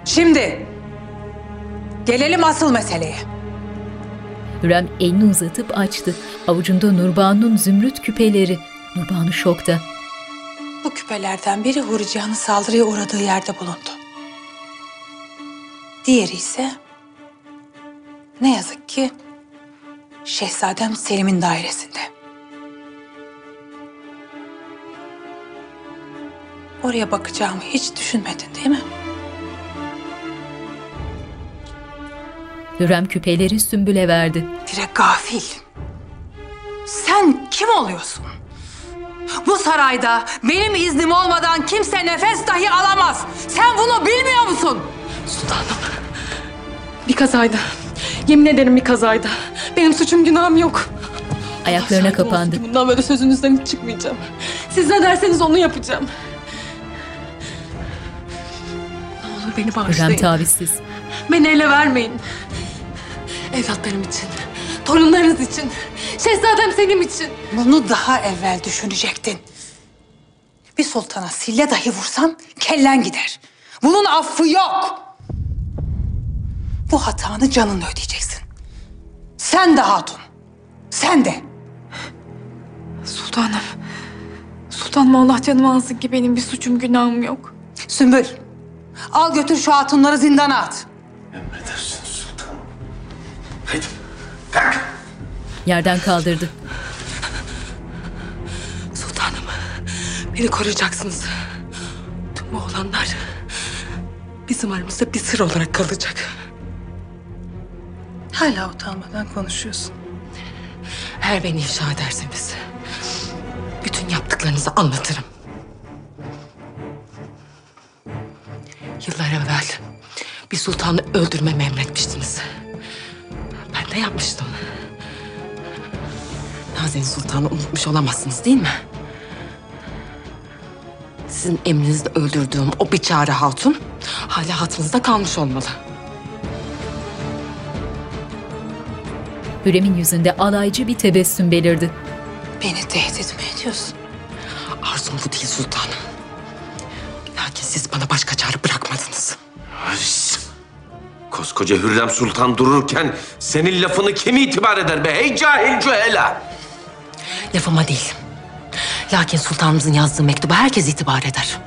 Şimdi gelelim asıl meseleye. Hürrem elini uzatıp açtı. Avucunda Nurbanu'nun zümrüt küpeleri. Nurbanu şokta. Bu küpelerden biri Huri Cihan'ın saldırıya uğradığı yerde bulundu. Diğeri ise ne yazık ki Şehzadem Selim'in dairesinde. Oraya bakacağımı hiç düşünmedin değil mi? Hürrem küpeleri Sümbül'e verdi. Dire gafil. Sen kim oluyorsun? Bu sarayda benim iznim olmadan kimse nefes dahi alamaz. Sen bunu bilmiyor musun? Sultanım. Bir kazaydı. Yemin ederim bir kazaydı. Benim suçum günahım yok. Ayaklarına kapandı. Bundan böyle sözünüzden hiç çıkmayacağım. Siz ne derseniz onu yapacağım. Beni Hürrem bağışlayın. tavizsiz. Beni ele vermeyin. Evlatlarım için, torunlarınız için, şehzadem Selim için. Bunu daha evvel düşünecektin. Bir sultana sille dahi vursan kellen gider. Bunun affı yok. Bu hatanı canınla ödeyeceksin. Sen de hatun. Sen de. Sultanım. Sultanım Allah canımı alsın ki benim bir suçum günahım yok. Sümbül. Al götür şu hatunları zindana at. Emredersiniz sultanım. Yerden kaldırdı. Sultanım, beni koruyacaksınız. Tüm bu olanlar bizim aramızda bir sır olarak kalacak. Hala utanmadan konuşuyorsun. Eğer beni ifşa ederseniz bütün yaptıklarınızı anlatırım. Sultanı öldürmemi emretmiştiniz. Ben de yapmıştım. Nazilli Sultan'ı unutmuş olamazsınız değil mi? Sizin emrinizde öldürdüğüm o biçare hatun hala hatırınızda kalmış olmalı. Hürrem'in yüzünde alaycı bir tebessüm belirdi. Beni tehdit mi ediyorsun? Arzum bu değil sultanım. Lakin siz bana başka çare bırakmadınız. Koskoca Hürrem Sultan dururken senin lafını kim itibar eder be? Ey cahil cühela! Lafıma değil. Lakin sultanımızın yazdığı mektuba herkes itibar eder.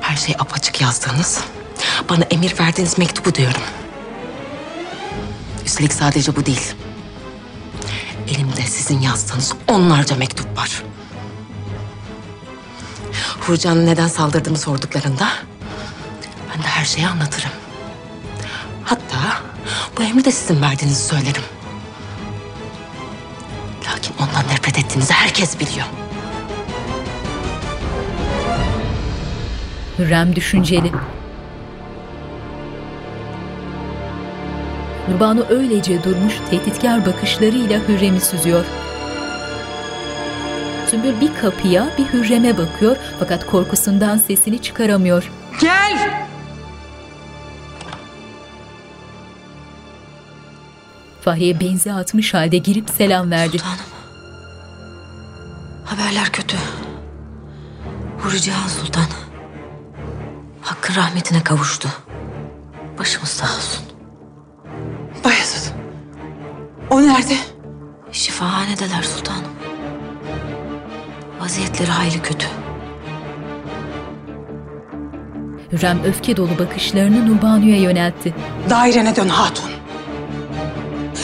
Her şey apaçık yazdığınız, bana emir verdiğiniz mektubu diyorum. Üstelik sadece bu değil. Elimde sizin yazdığınız onlarca mektup var. Hurcan'ın neden saldırdığımı sorduklarında ben de her şeyi anlatırım. Hatta bu emri de sizin verdiğinizi söylerim. Lakin ondan nefret ettiğinizi herkes biliyor. Hürrem düşünceli. Nurbanu öylece durmuş tehditkar bakışlarıyla Hürrem'i süzüyor. Sümbül bir kapıya bir Hürrem'e bakıyor fakat korkusundan sesini çıkaramıyor. Gel! Fahriye benzi atmış halde girip selam verdi. Haberler kötü. Huri Cihan Sultan. Hakkın rahmetine kavuştu. Başımız sağ olsun. Bayezid. O nerede? Şifahanedeler sultanım. Vaziyetleri hayli kötü. Hürrem öfke dolu bakışlarını Nurbanu'ya yöneltti. Dairene dön hatun.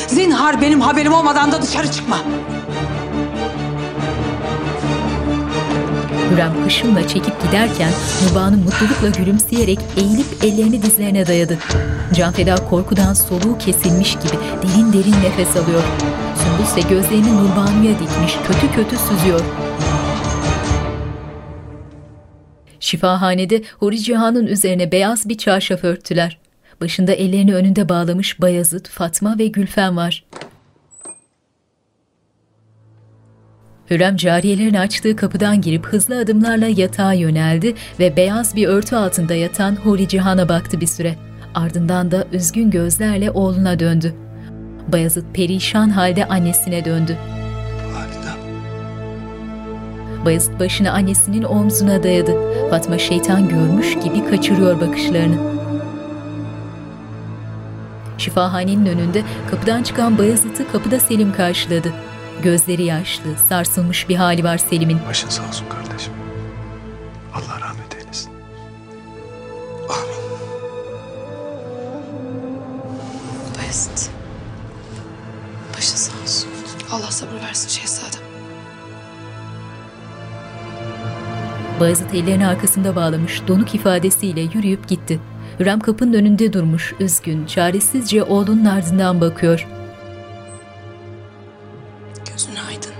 Zinhar benim haberim olmadan da dışarı çıkma. Hürrem hışımla çekip giderken Nurbanu mutlulukla gülümseyerek eğilip ellerini dizlerine dayadı. Canfeda korkudan soluğu kesilmiş gibi derin derin nefes alıyor. Sümbül ise gözlerini Nurbanu'ya dikmiş kötü kötü süzüyor. Şifahanede Huri Cihan'ın üzerine beyaz bir çarşaf örttüler. Başında ellerini önünde bağlamış Bayazıt, Fatma ve Gülfem var. Hürrem cariyelerin açtığı kapıdan girip hızlı adımlarla yatağa yöneldi ve beyaz bir örtü altında yatan Huri Cihan'a baktı bir süre. Ardından da üzgün gözlerle oğluna döndü. Bayazıt perişan halde annesine döndü. Bayezid başını annesinin omzuna dayadı. Fatma şeytan görmüş gibi kaçırıyor bakışlarını. Şifahanenin önünde kapıdan çıkan Bayezid'i kapıda Selim karşıladı. Gözleri yaşlı, sarsılmış bir hali var Selim'in. Başın sağ olsun kardeşim. Allah rahmet eylesin. Bayezid. Başın sağ olsun. Allah sabır versin şehzadem. Bayezid ellerini arkasında bağlamış, donuk ifadesiyle yürüyüp gitti. Hürrem kapının önünde durmuş, üzgün, çaresizce oğlunun ardından bakıyor. Gözün aydın.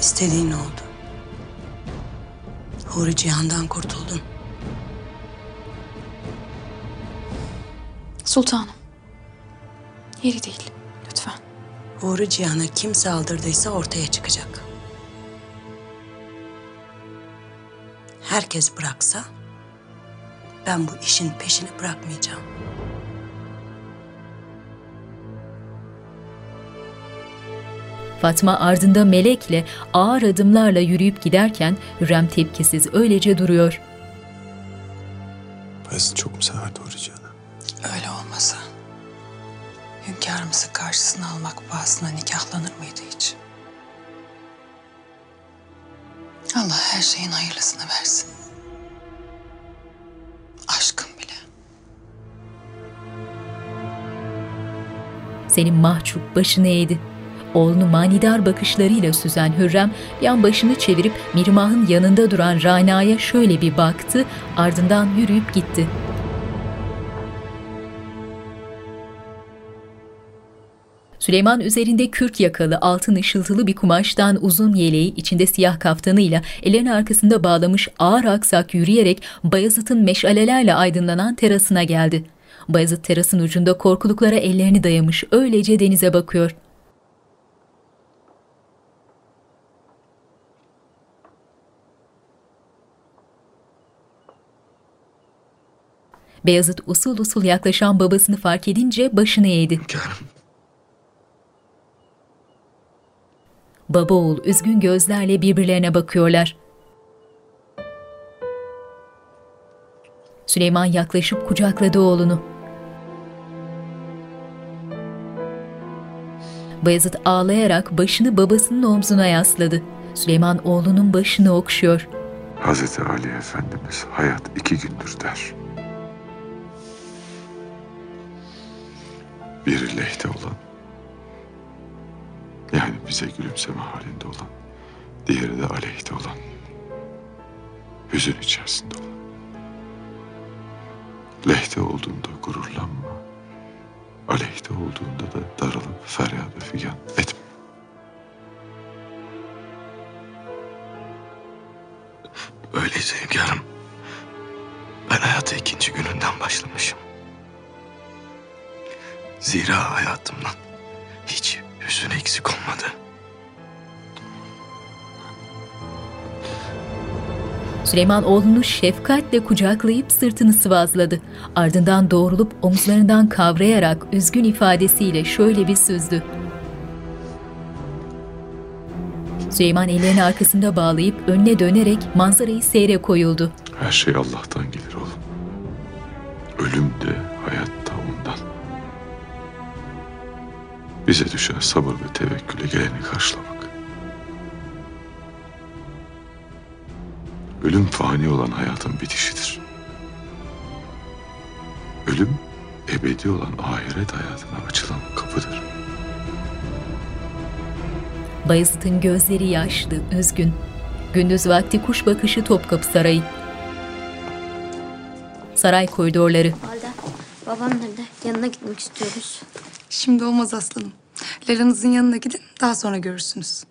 İstediğin oldu. Huri Cihan'dan kurtuldun. Sultanım. Yeri değil. Lütfen. Uğru Cihan'a kim saldırdıysa ortaya çıkacak. Herkes bıraksa ben bu işin peşini bırakmayacağım. Fatma ardında melekle ağır adımlarla yürüyüp giderken Hürrem tepkisiz öylece duruyor. Bayezid çok mu severdi Huri Cihan'ı? Öyle olmasa hünkârımızı karşısına almak pahasına nikahlanır mıydı hiç? Allah her şeyin hayırlısını versin. Aşkım bile. Senin mahcup başını eğdi. Oğlunu manidar bakışlarıyla süzen Hürrem bir an başını çevirip Mirmah'ın yanında duran Rana'ya şöyle bir baktı, ardından yürüyüp gitti. Süleyman üzerinde kürk yakalı altın ışıltılı bir kumaştan uzun yeleği içinde siyah kaftanıyla ellerin arkasında bağlamış ağır aksak yürüyerek Bayezid'in meşalelerle aydınlanan terasına geldi. Bayezid terasın ucunda korkuluklara ellerini dayamış öylece denize bakıyor. Beyazıt usul usul yaklaşan babasını fark edince başını eğdi. Baba oğul üzgün gözlerle birbirlerine bakıyorlar. Süleyman yaklaşıp kucakladı oğlunu. Bayezid ağlayarak başını babasının omzuna yasladı. Süleyman oğlunun başını okşuyor. Hazreti Ali Efendimiz hayat iki gündür der. Biri lehte olan, yani bize gülümseme halinde olan, diğeri de aleyhte olan, hüzün içerisinde olan. Lehte olduğunda gururlanma, aleyhte olduğunda da darılıp feryat ve figan etme. Öyleyse hünkârım. Ben hayata ikinci gününden başlamışım. Zira hayatımdan hiç hüzün eksik olmadı. Süleyman oğlunu şefkatle kucaklayıp sırtını sıvazladı. Ardından doğrulup omuzlarından kavrayarak üzgün ifadesiyle şöyle bir süzdü. Süleyman ellerini arkasında bağlayıp önüne dönerek manzarayı seyre koyuldu. Her şey Allah'tan gelir Bize düşen sabır ve tevekküle geleni karşılamak. Ölüm fani olan hayatın bitişidir. Ölüm ebedi olan ahiret hayatına açılan kapıdır. Bayezid'in gözleri yaşlı, üzgün. Gündüz vakti kuş bakışı Topkapı Sarayı. Saray koridorları. Valide, babam nerede? Yanına gitmek istiyoruz. Şimdi olmaz aslanım. Lelanızın yanına gidin daha sonra görürsünüz.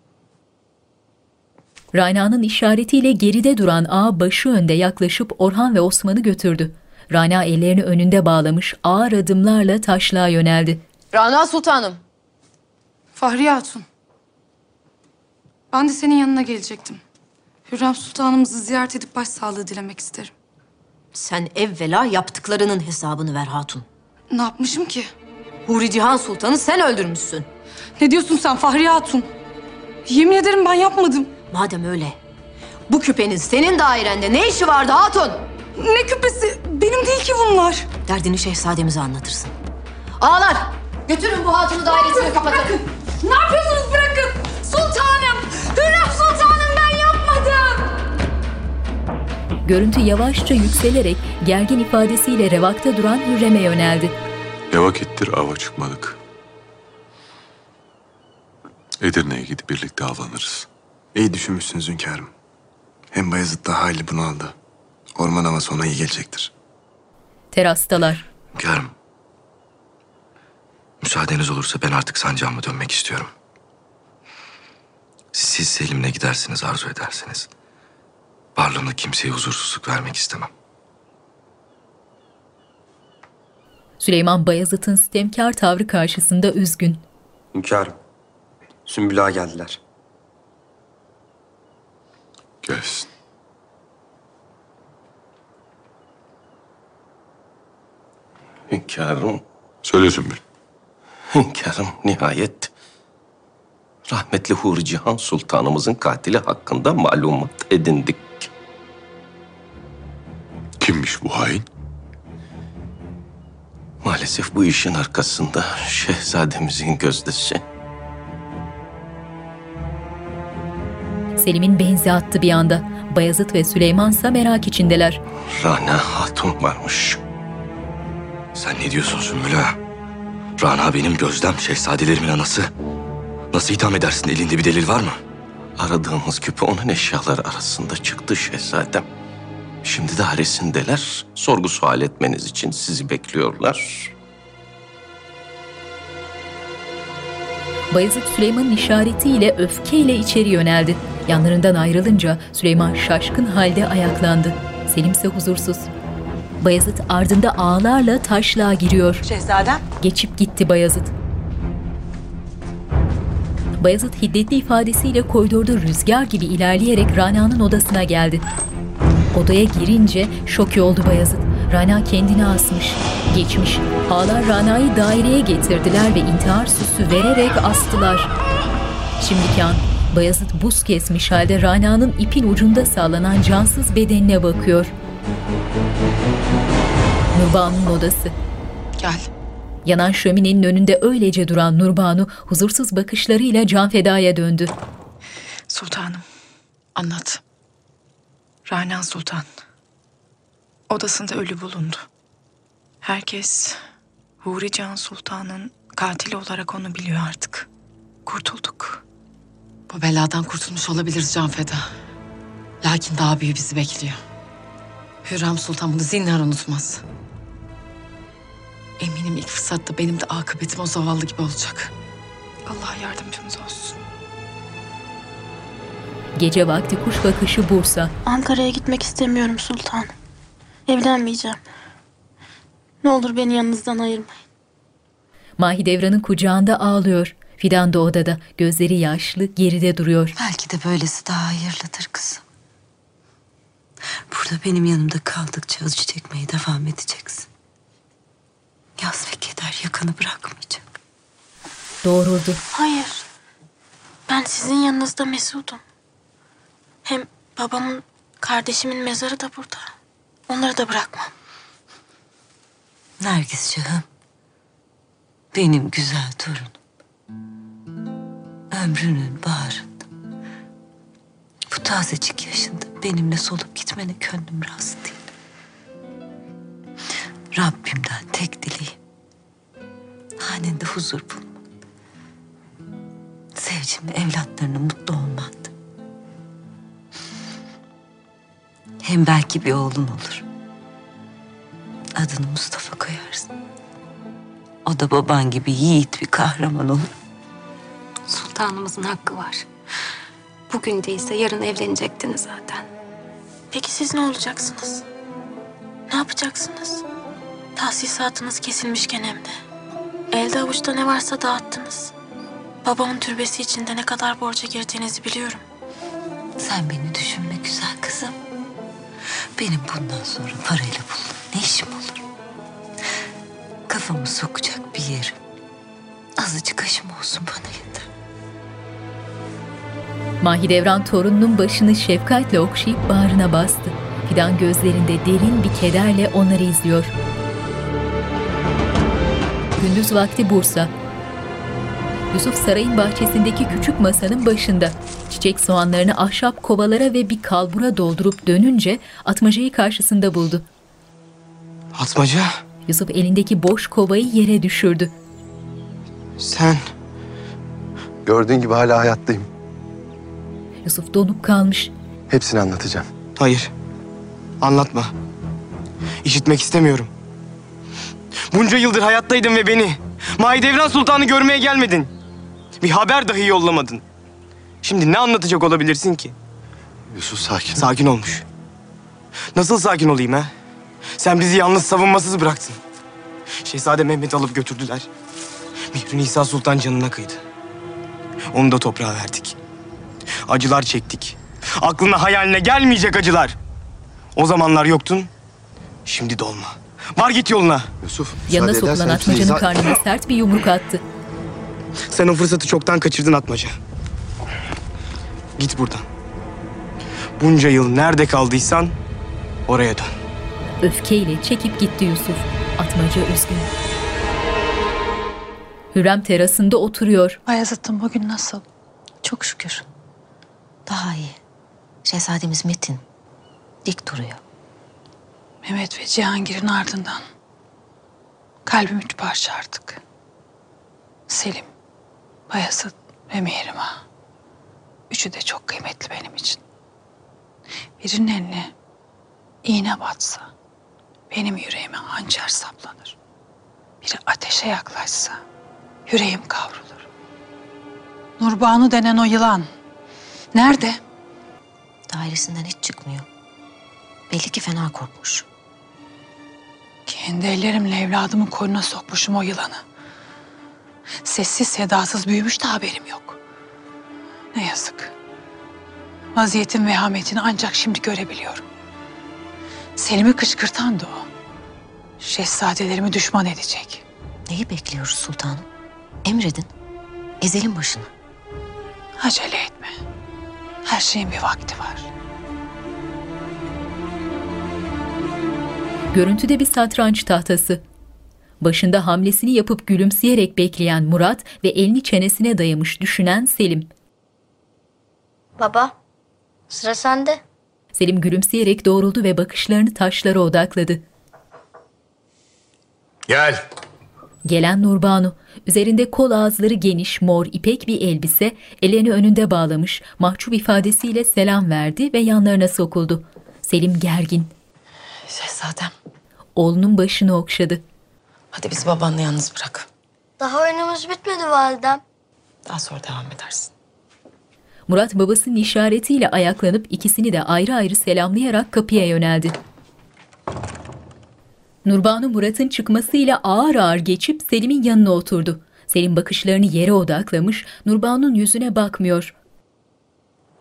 Rana'nın işaretiyle geride duran ağa başı önde yaklaşıp Orhan ve Osman'ı götürdü. Rana ellerini önünde bağlamış ağır adımlarla taşlığa yöneldi. Rana Sultanım. Fahriye Hatun. Ben de senin yanına gelecektim. Hürrem Sultanımızı ziyaret edip başsağlığı dilemek isterim. Sen evvela yaptıklarının hesabını ver hatun. Ne yapmışım ki? Huri Cihan Sultan'ı sen öldürmüşsün. Ne diyorsun sen Fahriye Hatun? Yemin ederim ben yapmadım. Madem öyle, bu küpenin senin dairende ne işi vardı hatun? Ne küpesi? Benim değil ki bunlar. Derdini şehzademize anlatırsın. Ağlar, götürün bu hatunu dairesine kapatın. Ne yapıyorsunuz bırakın? Sultanım! Hürrem Sultanım ben yapmadım! Görüntü yavaşça yükselerek gergin ifadesiyle revakta duran Hürrem'e yöneldi. Ne vakittir ava çıkmadık. Edirne'ye gidip birlikte avlanırız. İyi düşünmüşsünüz hünkârım. Hem Bayezid daha hayli bunaldı. Orman havası ona iyi gelecektir. Terastalar. Hünkârım. Müsaadeniz olursa ben artık sancağıma dönmek istiyorum. Siz Selim'le gidersiniz arzu ederseniz. Varlığımda kimseye huzursuzluk vermek istemem. Süleyman Bayezid'in sitemkar tavrı karşısında üzgün. Hünkârım, Sümbül Ağa geldiler. Gelsin. Hünkârım, Söyle Sümbül. hünkârım nihayet rahmetli Huri Cihan Sultanımızın katili hakkında malumat edindik. Kimmiş bu hain? Maalesef bu işin arkasında şehzademizin gözdesi. Selim'in benzi attı bir anda. Bayezid ve Süleyman ise merak içindeler. Rana Hatun varmış. Sen ne diyorsun Sümbül? Rana benim gözdem, şehzadelerimin anası. Nasıl itham edersin? Elinde bir delil var mı? Aradığımız küpe onun eşyaları arasında çıktı şehzadem. Şimdi dairesindeler. Sorgu sual etmeniz için sizi bekliyorlar. Bayezid Süleyman'ın işaretiyle öfkeyle içeri yöneldi. Yanlarından ayrılınca Süleyman şaşkın halde ayaklandı. Selim ise huzursuz. Bayezid ardında ağlarla taşlığa giriyor. Şehzadem. Geçip gitti Bayezid. Bayezid hiddetli ifadesiyle koridorda rüzgar gibi ilerleyerek Rana'nın odasına geldi. Odaya girince şoke oldu Bayezid. Rana kendini asmış, geçmiş. Ağlar Rana'yı daireye getirdiler ve intihar süsü vererek astılar. Şimdiki an Bayezid buz kesmiş halde Rana'nın ipin ucunda sallanan cansız bedenine bakıyor. Nurbanu'nun odası. Gel. Yanan şöminenin önünde öylece duran Nurbanu huzursuz bakışlarıyla Can Feda'ya döndü. Sultanım, anlat. Rana Sultan. Odasında ölü bulundu. Herkes Huri Can Sultan'ın katili olarak onu biliyor artık. Kurtulduk. Bu beladan kurtulmuş olabiliriz Can Feda. Lakin daha büyüğü bizi bekliyor. Hürrem Sultan bunu zinhar unutmaz. Eminim ilk fırsatta benim de akıbetim o zavallı gibi olacak. Allah yardımcımız olsun. Gece vakti kuş bakışı Bursa. Ankara'ya gitmek istemiyorum sultanım. Evlenmeyeceğim. Ne olur beni yanınızdan ayırmayın. Mahidevran'ın kucağında ağlıyor. Fidan da odada. Gözleri yaşlı, geride duruyor. Belki de böylesi daha hayırlıdır kızım. Burada benim yanımda kaldıkça acı çekmeye devam edeceksin. Yaz ve keder yakanı bırakmayacak. Doğruldu. Hayır. Ben sizin yanınızda mesudum. Hem babamın, kardeşimin mezarı da burada. Onları da bırakmam. Nergis Şahım. Benim güzel torunum. Ömrünün baharında. Bu tazecik yaşında benimle solup gitmene gönlüm razı değil. Rabbimden tek dileğim. Hanende huzur bulmak. Sevcimle evlatlarının mutlu olmandı. Hem belki bir oğlun olur. Adını Mustafa koyarsın. O da baban gibi yiğit bir kahraman olur. Sultanımızın hakkı var. Bugün değilse yarın evlenecektiniz zaten. Peki siz ne olacaksınız? Ne yapacaksınız? Tahsisatınız kesilmişken hem de. Elde avuçta ne varsa dağıttınız. Babamın türbesi içinde ne kadar borca girdiğinizi biliyorum. Sen beni düşünme güzel kızım. Benim bundan sonra parayla bulunan ne işim olur? Kafamı sokacak bir yerim. Azıcık aşım olsun bana yeter. Mahidevran torununun başını şefkatle okşayıp bağrına bastı. Fidan gözlerinde derin bir kederle onları izliyor. Gündüz vakti Bursa. Yusuf sarayın bahçesindeki küçük masanın başında. Çiçek soğanlarını ahşap kovalara ve bir kalbura doldurup dönünce atmacayı karşısında buldu. Atmaca, Yusuf elindeki boş kovayı yere düşürdü. sen Gördüğün gibi hala hayattayım. Yusuf donup kalmış. Hepsini anlatacağım. Hayır. Anlatma. İşitmek istemiyorum. Bunca yıldır hayattaydın ve beni Mahidevran Sultan'ı görmeye gelmedin. Bir haber dahi yollamadın. Şimdi ne anlatacak olabilirsin ki? Yusuf sakin. Sakin olmuş. Nasıl sakin olayım ha? Sen bizi yalnız savunmasız bıraktın. Şehzade Mehmet'i alıp götürdüler. Mihri Nisa Sultan canına kıydı. Onu da toprağa verdik. Acılar çektik. Aklına hayaline gelmeyecek acılar. O zamanlar yoktun. Şimdi de olma. Var git yoluna. Yusuf. Yanına sokulan atmacanın karnına sert bir yumruk attı. Sen o fırsatı çoktan kaçırdın Atmaca. Git buradan. Bunca yıl nerede kaldıysan oraya dön. Öfkeyle çekip gitti Yusuf. Atmaca üzgün. Hürrem terasında oturuyor. Bayezid'im bugün nasıl? Çok şükür. Daha iyi. Şehzademiz Metin dik duruyor. Mehmet ve Cihangir'in ardından kalbim üç parça artık. Selim, Bayezid ve Mihrimah. Üçü de çok kıymetli benim için. Birinin eline iğne batsa benim yüreğime hançer saplanır. Biri ateşe yaklaşsa yüreğim kavrulur. Nurbanu denen o yılan nerede? Dairesinden hiç çıkmıyor. Belli ki fena korkmuş. Kendi ellerimle evladımın koynuna sokmuşum o yılanı. Sessiz sedasız büyümüş de haberim yok. Ne yazık. Vaziyetin vehametini ancak şimdi görebiliyorum. Selim'i kışkırtan da o. Şehzadelerimi düşman edecek. Neyi bekliyoruz sultanım? Emredin. Ezelin başını. Acele etme. Her şeyin bir vakti var. Görüntüde bir satranç tahtası. Başında hamlesini yapıp gülümseyerek bekleyen Murat ve elini çenesine dayamış düşünen Selim. Baba, sıra sende. Selim gülümseyerek doğruldu ve bakışlarını taşlara odakladı. Gel. Gelen Nurbanu, üzerinde kol ağızları geniş mor ipek bir elbise, ellerini önünde bağlamış, mahcup ifadesiyle selam verdi ve yanlarına sokuldu. Selim gergin. Şehzadem, Oğlunun başını okşadı. Hadi bizi babanla yalnız bırak. Daha oyunumuz bitmedi validem. Daha sonra devam edersin. Murat babasının işaretiyle ayaklanıp ikisini de ayrı ayrı selamlayarak kapıya yöneldi. Nurbanu Murat'ın çıkmasıyla ağır ağır geçip Selim'in yanına oturdu. Selim bakışlarını yere odaklamış, Nurbanu'nun yüzüne bakmıyor.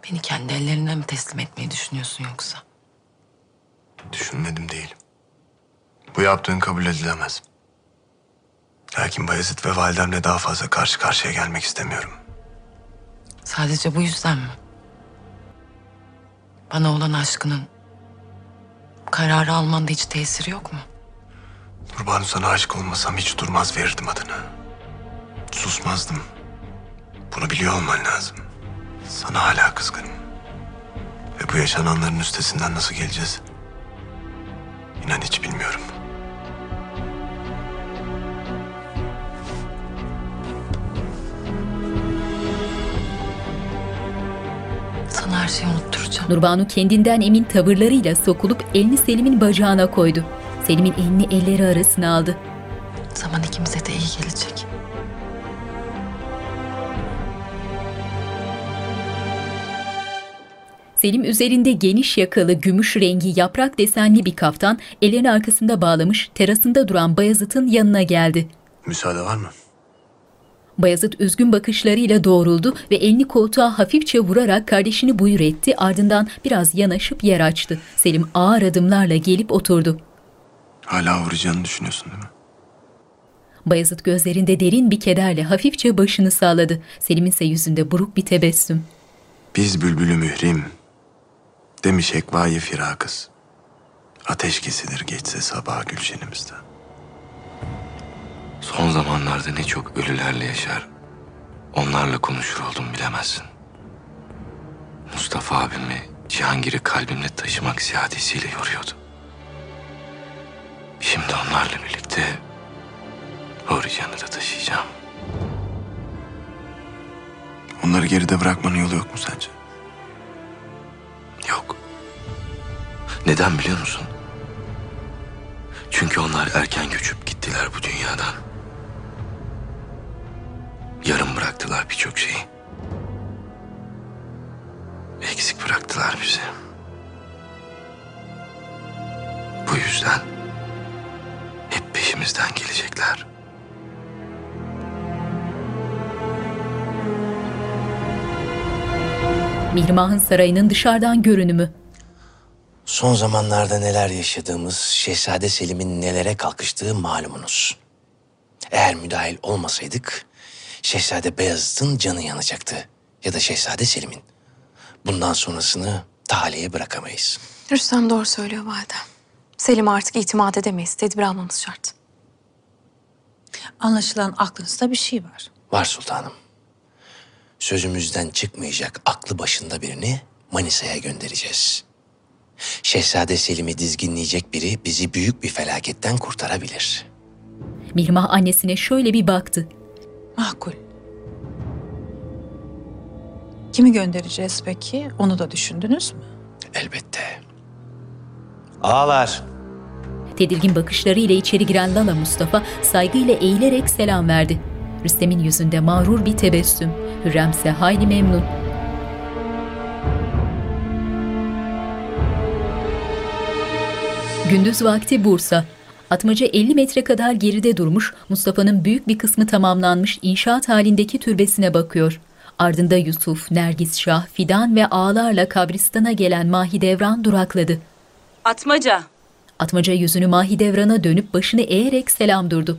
Beni kendi ellerine mi teslim etmeyi düşünüyorsun yoksa? Düşünmedim değil. Bu yaptığın kabul edilemez. Lakin Bayezid ve validemle daha fazla karşı karşıya gelmek istemiyorum. Sadece bu yüzden mi? Bana olan aşkının kararı almanda hiç tesiri yok mu? Nurbanu sana aşık olmasam hiç durmaz verirdim adını. Susmazdım. Bunu biliyor olman lazım. Sana hala kızgınım. Ve bu yaşananların üstesinden nasıl geleceğiz? İnan hiç bilmiyorum. Sana her şeyi unutturacağım. Nurbanu kendinden emin tavırlarıyla sokulup elini Selim'in bacağına koydu. Selim'in elini elleri arasına aldı. Zaman ikimize de iyi gelecek. Selim üzerinde geniş yakalı gümüş rengi yaprak desenli bir kaftan ellerini arkasında bağlamış terasında duran Bayezid'in yanına geldi. Müsaade var mı? Bayezid üzgün bakışlarıyla doğruldu ve elini koltuğa hafifçe vurarak kardeşini buyur etti ardından biraz yanaşıp yer açtı. Selim ağır adımlarla gelip oturdu. Hala vuracağını düşünüyorsun değil mi? Bayezid gözlerinde derin bir kederle hafifçe başını sağladı. Selim'in ise yüzünde buruk bir tebessüm. Biz bülbülü mührim. Demiş ekvayı firakız. Ateş kesilir geçse sabah gülşenimizde. Son zamanlarda ne çok ölülerle yaşar. Onlarla konuşur oldum bilemezsin. Mustafa abimi Cihangir'i kalbimle taşımak ziyadesiyle yoruyordu. Şimdi onlarla birlikte Hurican'ı da taşıyacağım. Onları geride bırakmanın yolu yok mu sence? Yok. Neden biliyor musun? Çünkü onlar erken göçüp gittiler bu dünyadan. Yarım bıraktılar birçok şeyi. Eksik bıraktılar bizi. Bu yüzden hep peşimizden gelecekler. Mihrimah'ın sarayının dışarıdan görünümü. Son zamanlarda neler yaşadığımız, Şehzade Selim'in nelere kalkıştığı malumunuz. Eğer müdahil olmasaydık, Şehzade Beyazıt'ın canı yanacaktı. Ya da Şehzade Selim'in. Bundan sonrasını talihe bırakamayız. Rüstem doğru söylüyor validem. Selim'e artık itimat edemeyiz. Tedbir almamız şart. Anlaşılan aklınızda bir şey var. Var sultanım. Sözümüzden çıkmayacak aklı başında birini Manisa'ya göndereceğiz. Şehzade Selim'i dizginleyecek biri bizi büyük bir felaketten kurtarabilir. Mihrimah annesine şöyle bir baktı. Makul. Kimi göndereceğiz peki? Onu da düşündünüz mü? Elbette. Ağalar. Tedirgin bakışlarıyla içeri giren Lala Mustafa saygıyla eğilerek selam verdi. Rüstem'in yüzünde mağrur bir tebessüm. Hürrem ise hayli memnun. Gündüz vakti Bursa. Atmaca 50 metre kadar geride durmuş, Mustafa'nın büyük bir kısmı tamamlanmış inşaat halindeki türbesine bakıyor. Ardında Yusuf, Nergis Şah, Fidan ve ağlarla kabristana gelen Mahidevran durakladı. Atmaca. Atmaca yüzünü Mahidevran'a dönüp başını eğerek selam durdu.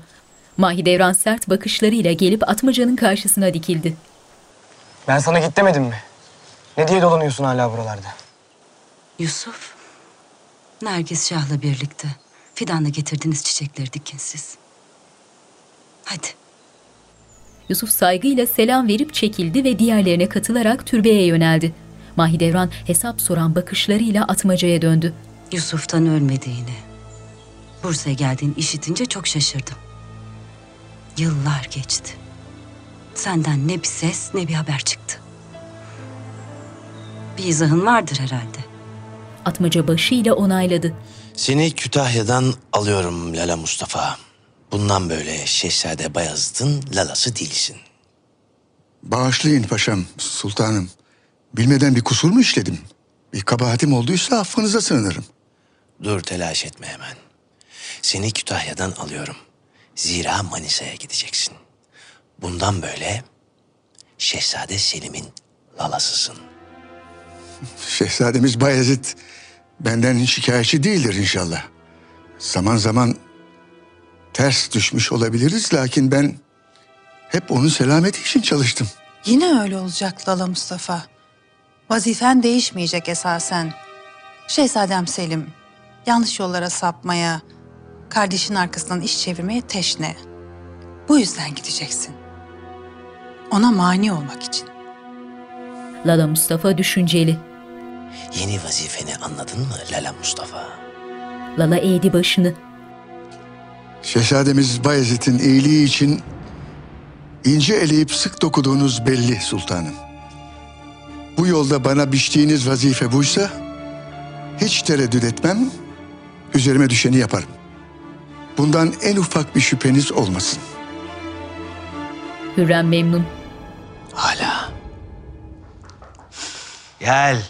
Mahidevran sert bakışlarıyla gelip Atmaca'nın karşısına dikildi. Ben sana git demedim mi? Ne diye dolanıyorsun hala buralarda? Yusuf. Nergis Şah'la birlikte. Fidan'la getirdiğiniz çiçekleri dikin siz. Hadi. Yusuf saygıyla selam verip çekildi ve diğerlerine katılarak türbeye yöneldi. Mahidevran hesap soran bakışlarıyla Atmaca'ya döndü. Yusuf'tan ölmediğini, Bursa'ya geldiğini işitince çok şaşırdım. Yıllar geçti. Senden ne bir ses ne bir haber çıktı. Bir izahın vardır herhalde. Atmaca başıyla onayladı. Seni Kütahya'dan alıyorum Lala Mustafa. Bundan böyle Şehzade Bayezid'in lalası değilsin. Bağışlayın paşam, sultanım. Bilmeden bir kusur mu işledim? Bir kabahatim olduysa affınıza sığınırım. Dur telaş etme hemen. Seni Kütahya'dan alıyorum. Zira Manisa'ya gideceksin. Bundan böyle Şehzade Selim'in lalasısın. Şehzademiz Bayezid benden şikayetçi değildir inşallah. Zaman zaman ters düşmüş olabiliriz lakin ben hep onun selameti için çalıştım. Yine öyle olacak Lala Mustafa. Vazifen değişmeyecek esasen. Şehzadem Selim, yanlış yollara sapmaya, kardeşin arkasından iş çevirmeye teşne. Bu yüzden gideceksin. Ona mani olmak için. Lala Mustafa düşünceli. Yeni vazifeni anladın mı Lala Mustafa? Lala eğdi başını. Şehzademiz Bayezid'in iyiliği için ince eleyip sık dokuduğunuz belli sultanım. Bu yolda bana biçtiğiniz vazife buysa hiç tereddüt etmem, üzerime düşeni yaparım. Bundan en ufak bir şüpheniz olmasın. Hürrem memnun. Hala. Gel.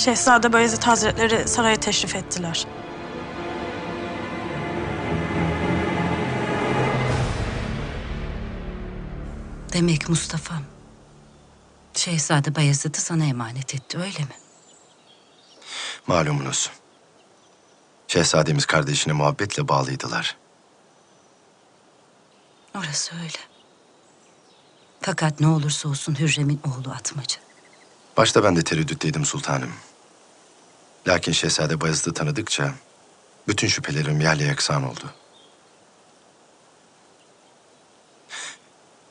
Şehzade Bayezid Hazretleri saraya teşrif ettiler. Demek Mustafa'm. Şehzade Bayezid'i sana emanet etti öyle mi? Malumunuz. Şehzademiz kardeşine muhabbetle bağlıydılar. Orası öyle. Fakat ne olursa olsun Hürrem'in oğlu Atmaca. Başta ben de tereddütteydim sultanım. Lakin Şehzade Bayezid'i tanıdıkça bütün şüphelerim yerle yaksan oldu.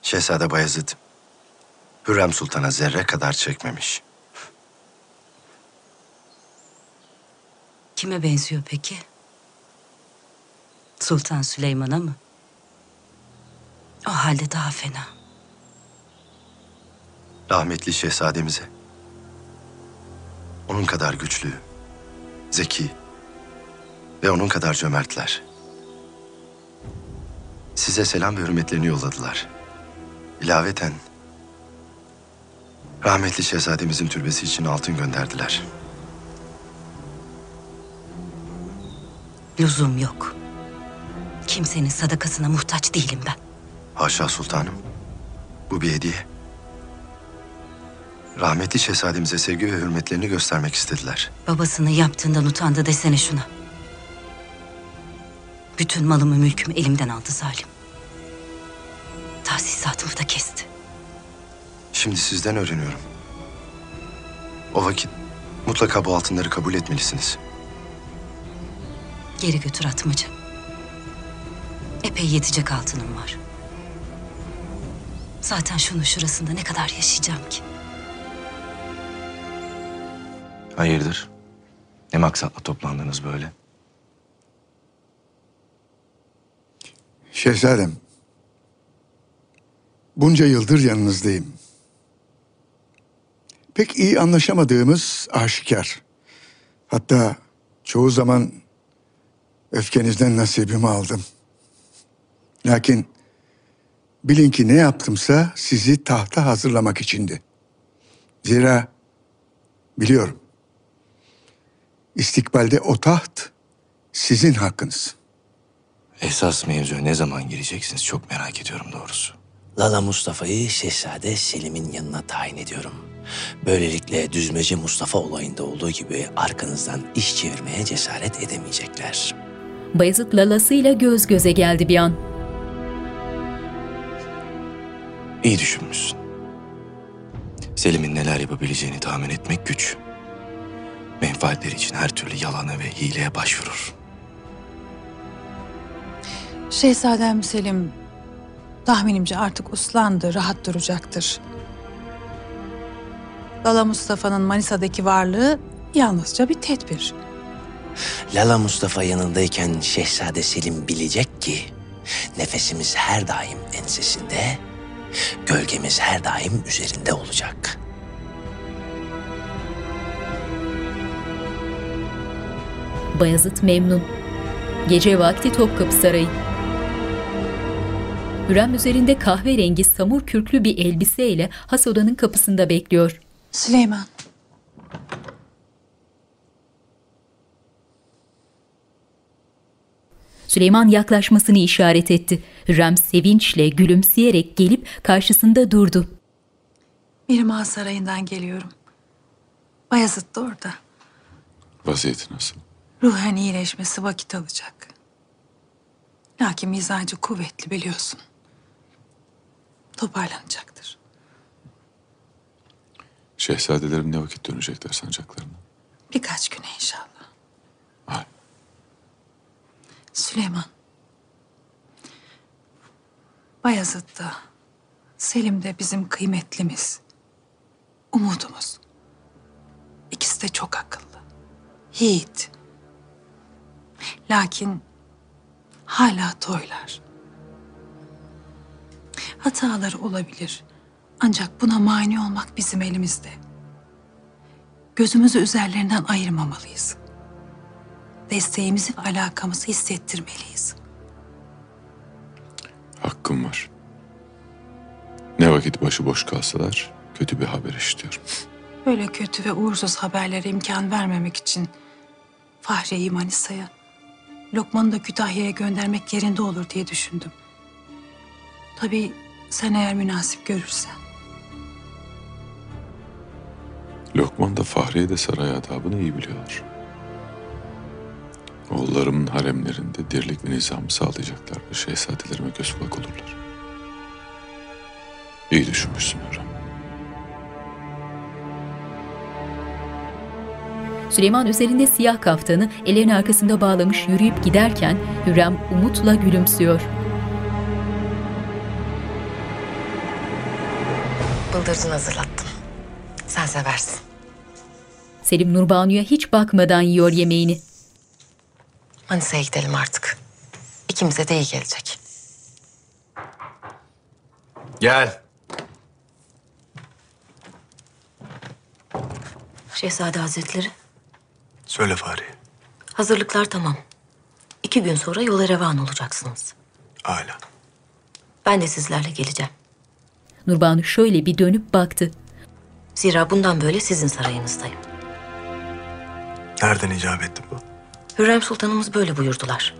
Şehzade Bayezid, Hürrem Sultan'a zerre kadar çekmemiş. Kime benziyor peki? Sultan Süleyman'a mı? O halde daha fena. Rahmetli şehzademize. Onun kadar güçlü, zeki ve onun kadar cömertler. Size selam ve hürmetlerini yolladılar. İlaveten rahmetli şehzademizin türbesi için altın gönderdiler. Lüzum yok. Kimsenin sadakasına muhtaç değilim ben. Haşa sultanım. Bu bir hediye. Rahmetli şehzademize sevgi ve hürmetlerini göstermek istediler. Babasını yaptığından utandı desene şuna. Bütün malımı mülkümü elimden aldı zalim. Tahsisatımı da kesti. Şimdi sizden öğreniyorum. O vakit mutlaka bu altınları kabul etmelisiniz. Geri götür atmacı. Epey yetecek altınım var. Zaten şunun şurasında ne kadar yaşayacağım ki? Hayırdır? Ne maksatla toplandınız böyle? Şehzadem, bunca yıldır yanınızdayım. Pek iyi anlaşamadığımız aşikar. Hatta çoğu zaman öfkenizden nasibimi aldım. Lakin bilin ki ne yaptımsa sizi tahta hazırlamak içindi. Zira biliyorum. İstikbalde o taht sizin hakkınız. Esas mevzuya ne zaman gireceksiniz çok merak ediyorum doğrusu. Lala Mustafa'yı Şehzade Selim'in yanına tayin ediyorum. Böylelikle Düzmece Mustafa olayında olduğu gibi arkanızdan iş çevirmeye cesaret edemeyecekler. Bayezid lalasıyla göz göze geldi bir an. İyi düşünmüşsün. Selim'in neler yapabileceğini tahmin etmek güç. Menfaatleri için her türlü yalana ve hileye başvurur. Şehzadem Selim tahminimce artık uslandı, rahat duracaktır. Lala Mustafa'nın Manisa'daki varlığı yalnızca bir tedbir. Lala Mustafa yanındayken Şehzade Selim bilecek ki nefesimiz her daim ensesinde, gölgemiz her daim üzerinde olacak. Bayezid memnun. Gece vakti Topkapı Sarayı. Hürrem üzerinde kahverengi samur kürklü bir elbiseyle has odanın kapısında bekliyor. Süleyman. Süleyman yaklaşmasını işaret etti. Hürrem sevinçle gülümseyerek gelip karşısında durdu. Mihrimah Sarayı'ndan geliyorum. Bayezid de orada. Vaziyeti nasıl? Ruhen iyileşmesi vakit alacak. Lakin mizacı kuvvetli biliyorsun. Toparlanacaktır. Şehzadelerim ne vakit dönecekler sancaklarına? Birkaç güne inşallah. Süleyman. Bayezid da, Selim de bizim kıymetlimiz. Umudumuz. İkisi de çok akıllı. Yiğit. Lakin hala toylar. Hataları olabilir. Ancak buna mani olmak bizim elimizde. Gözümüzü üzerlerinden ayırmamalıyız. Desteğimizi ve alakamızı hissettirmeliyiz. Hakkım var. Ne vakit başıboş kalsalar kötü bir haber işitiyorum. Böyle kötü ve uğursuz haberlere imkan vermemek için Fahriye'yi Manisa'ya, Lokman'ı da Kütahya'ya göndermek yerinde olur diye düşündüm. Tabii sen eğer münasip görürsen. Lokman da Fahriye de saray adabını iyi biliyorlar. Oğullarımın haremlerinde dirlik ve nizamı sağlayacaklar ve şehzadelerime göz kulak olurlar. İyi düşünmüşsün Hürrem. Süleyman üzerinde siyah kaftanı ellerin arkasında bağlamış yürüyüp giderken Hürrem umutla gülümsüyor. Bıldırcın hazırlattım. Sen seversin. Selim Nurbanu'ya hiç bakmadan yiyor yemeğini. Manisa'ya gidelim artık. İkimize de iyi gelecek. Gel. Şehzade Hazretleri, Söyle Fahri. hazırlıklar tamam. İki gün sonra yola revan olacaksınız. Hala. Ben de sizlerle geleceğim. Nurbanu şöyle bir dönüp baktı. Zira bundan böyle sizin sarayınızdayım. Nereden icap etti bu? Hürrem Sultanımız böyle buyurdular.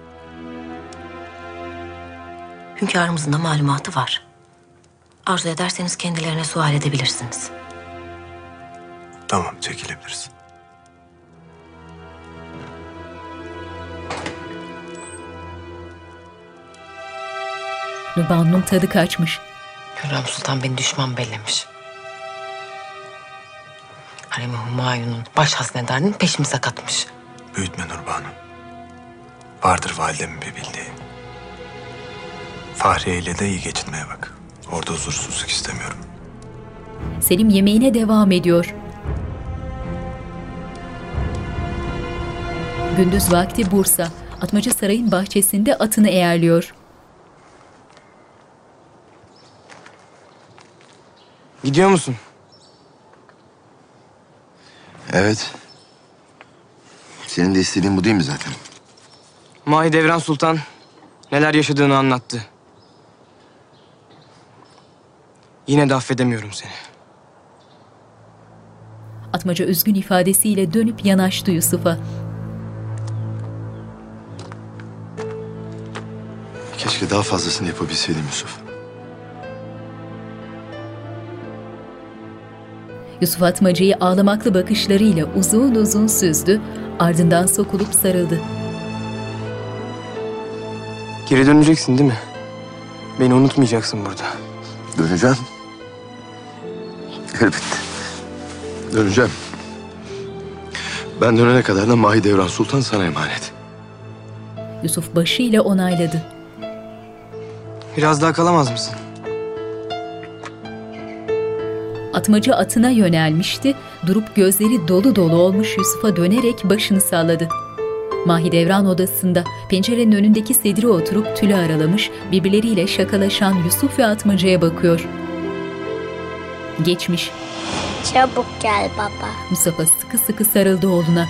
Hünkârımızın da malumatı var. Arzu ederseniz kendilerine sual edebilirsiniz. Tamam çekilebiliriz. Nubanu'nun tadı kaçmış. Hürrem Sultan beni düşman bellemiş. Harem-i Humayun'un baş haznedarının peşimize katmış. Büyütme Nurbanu. Vardır validemin bir bildiği. Fahriye ile de iyi geçinmeye bak. Orada huzursuzluk istemiyorum. Selim yemeğine devam ediyor. Gündüz vakti Bursa. Atmaca Saray'ın bahçesinde atını eğerliyor. Gidiyor musun? Evet. Senin de istediğin bu değil mi zaten? Mahidevran Sultan neler yaşadığını anlattı. Yine de affedemiyorum seni. Atmaca üzgün ifadesiyle dönüp yanaştı Yusuf'a. Keşke daha fazlasını yapabilseydim Yusuf. Yusuf Atmaca'yı ağlamaklı bakışlarıyla uzun uzun süzdü, ardından sokulup sarıldı. Geri döneceksin değil mi? Beni unutmayacaksın burada. Döneceğim. Elbette. Döneceğim. Ben dönene kadar da Mahidevran Sultan sana emanet. Yusuf başıyla onayladı. Biraz daha kalamaz mısın? Atmaca atına yönelmişti, durup gözleri dolu dolu olmuş Yusuf'a dönerek başını salladı. Mahidevran odasında pencerenin önündeki sedire oturup tülü aralamış, birbirleriyle şakalaşan Yusuf ve Atmaca'ya bakıyor. Geçmiş. Çabuk gel baba. Mustafa sıkı sıkı sarıldı oğluna.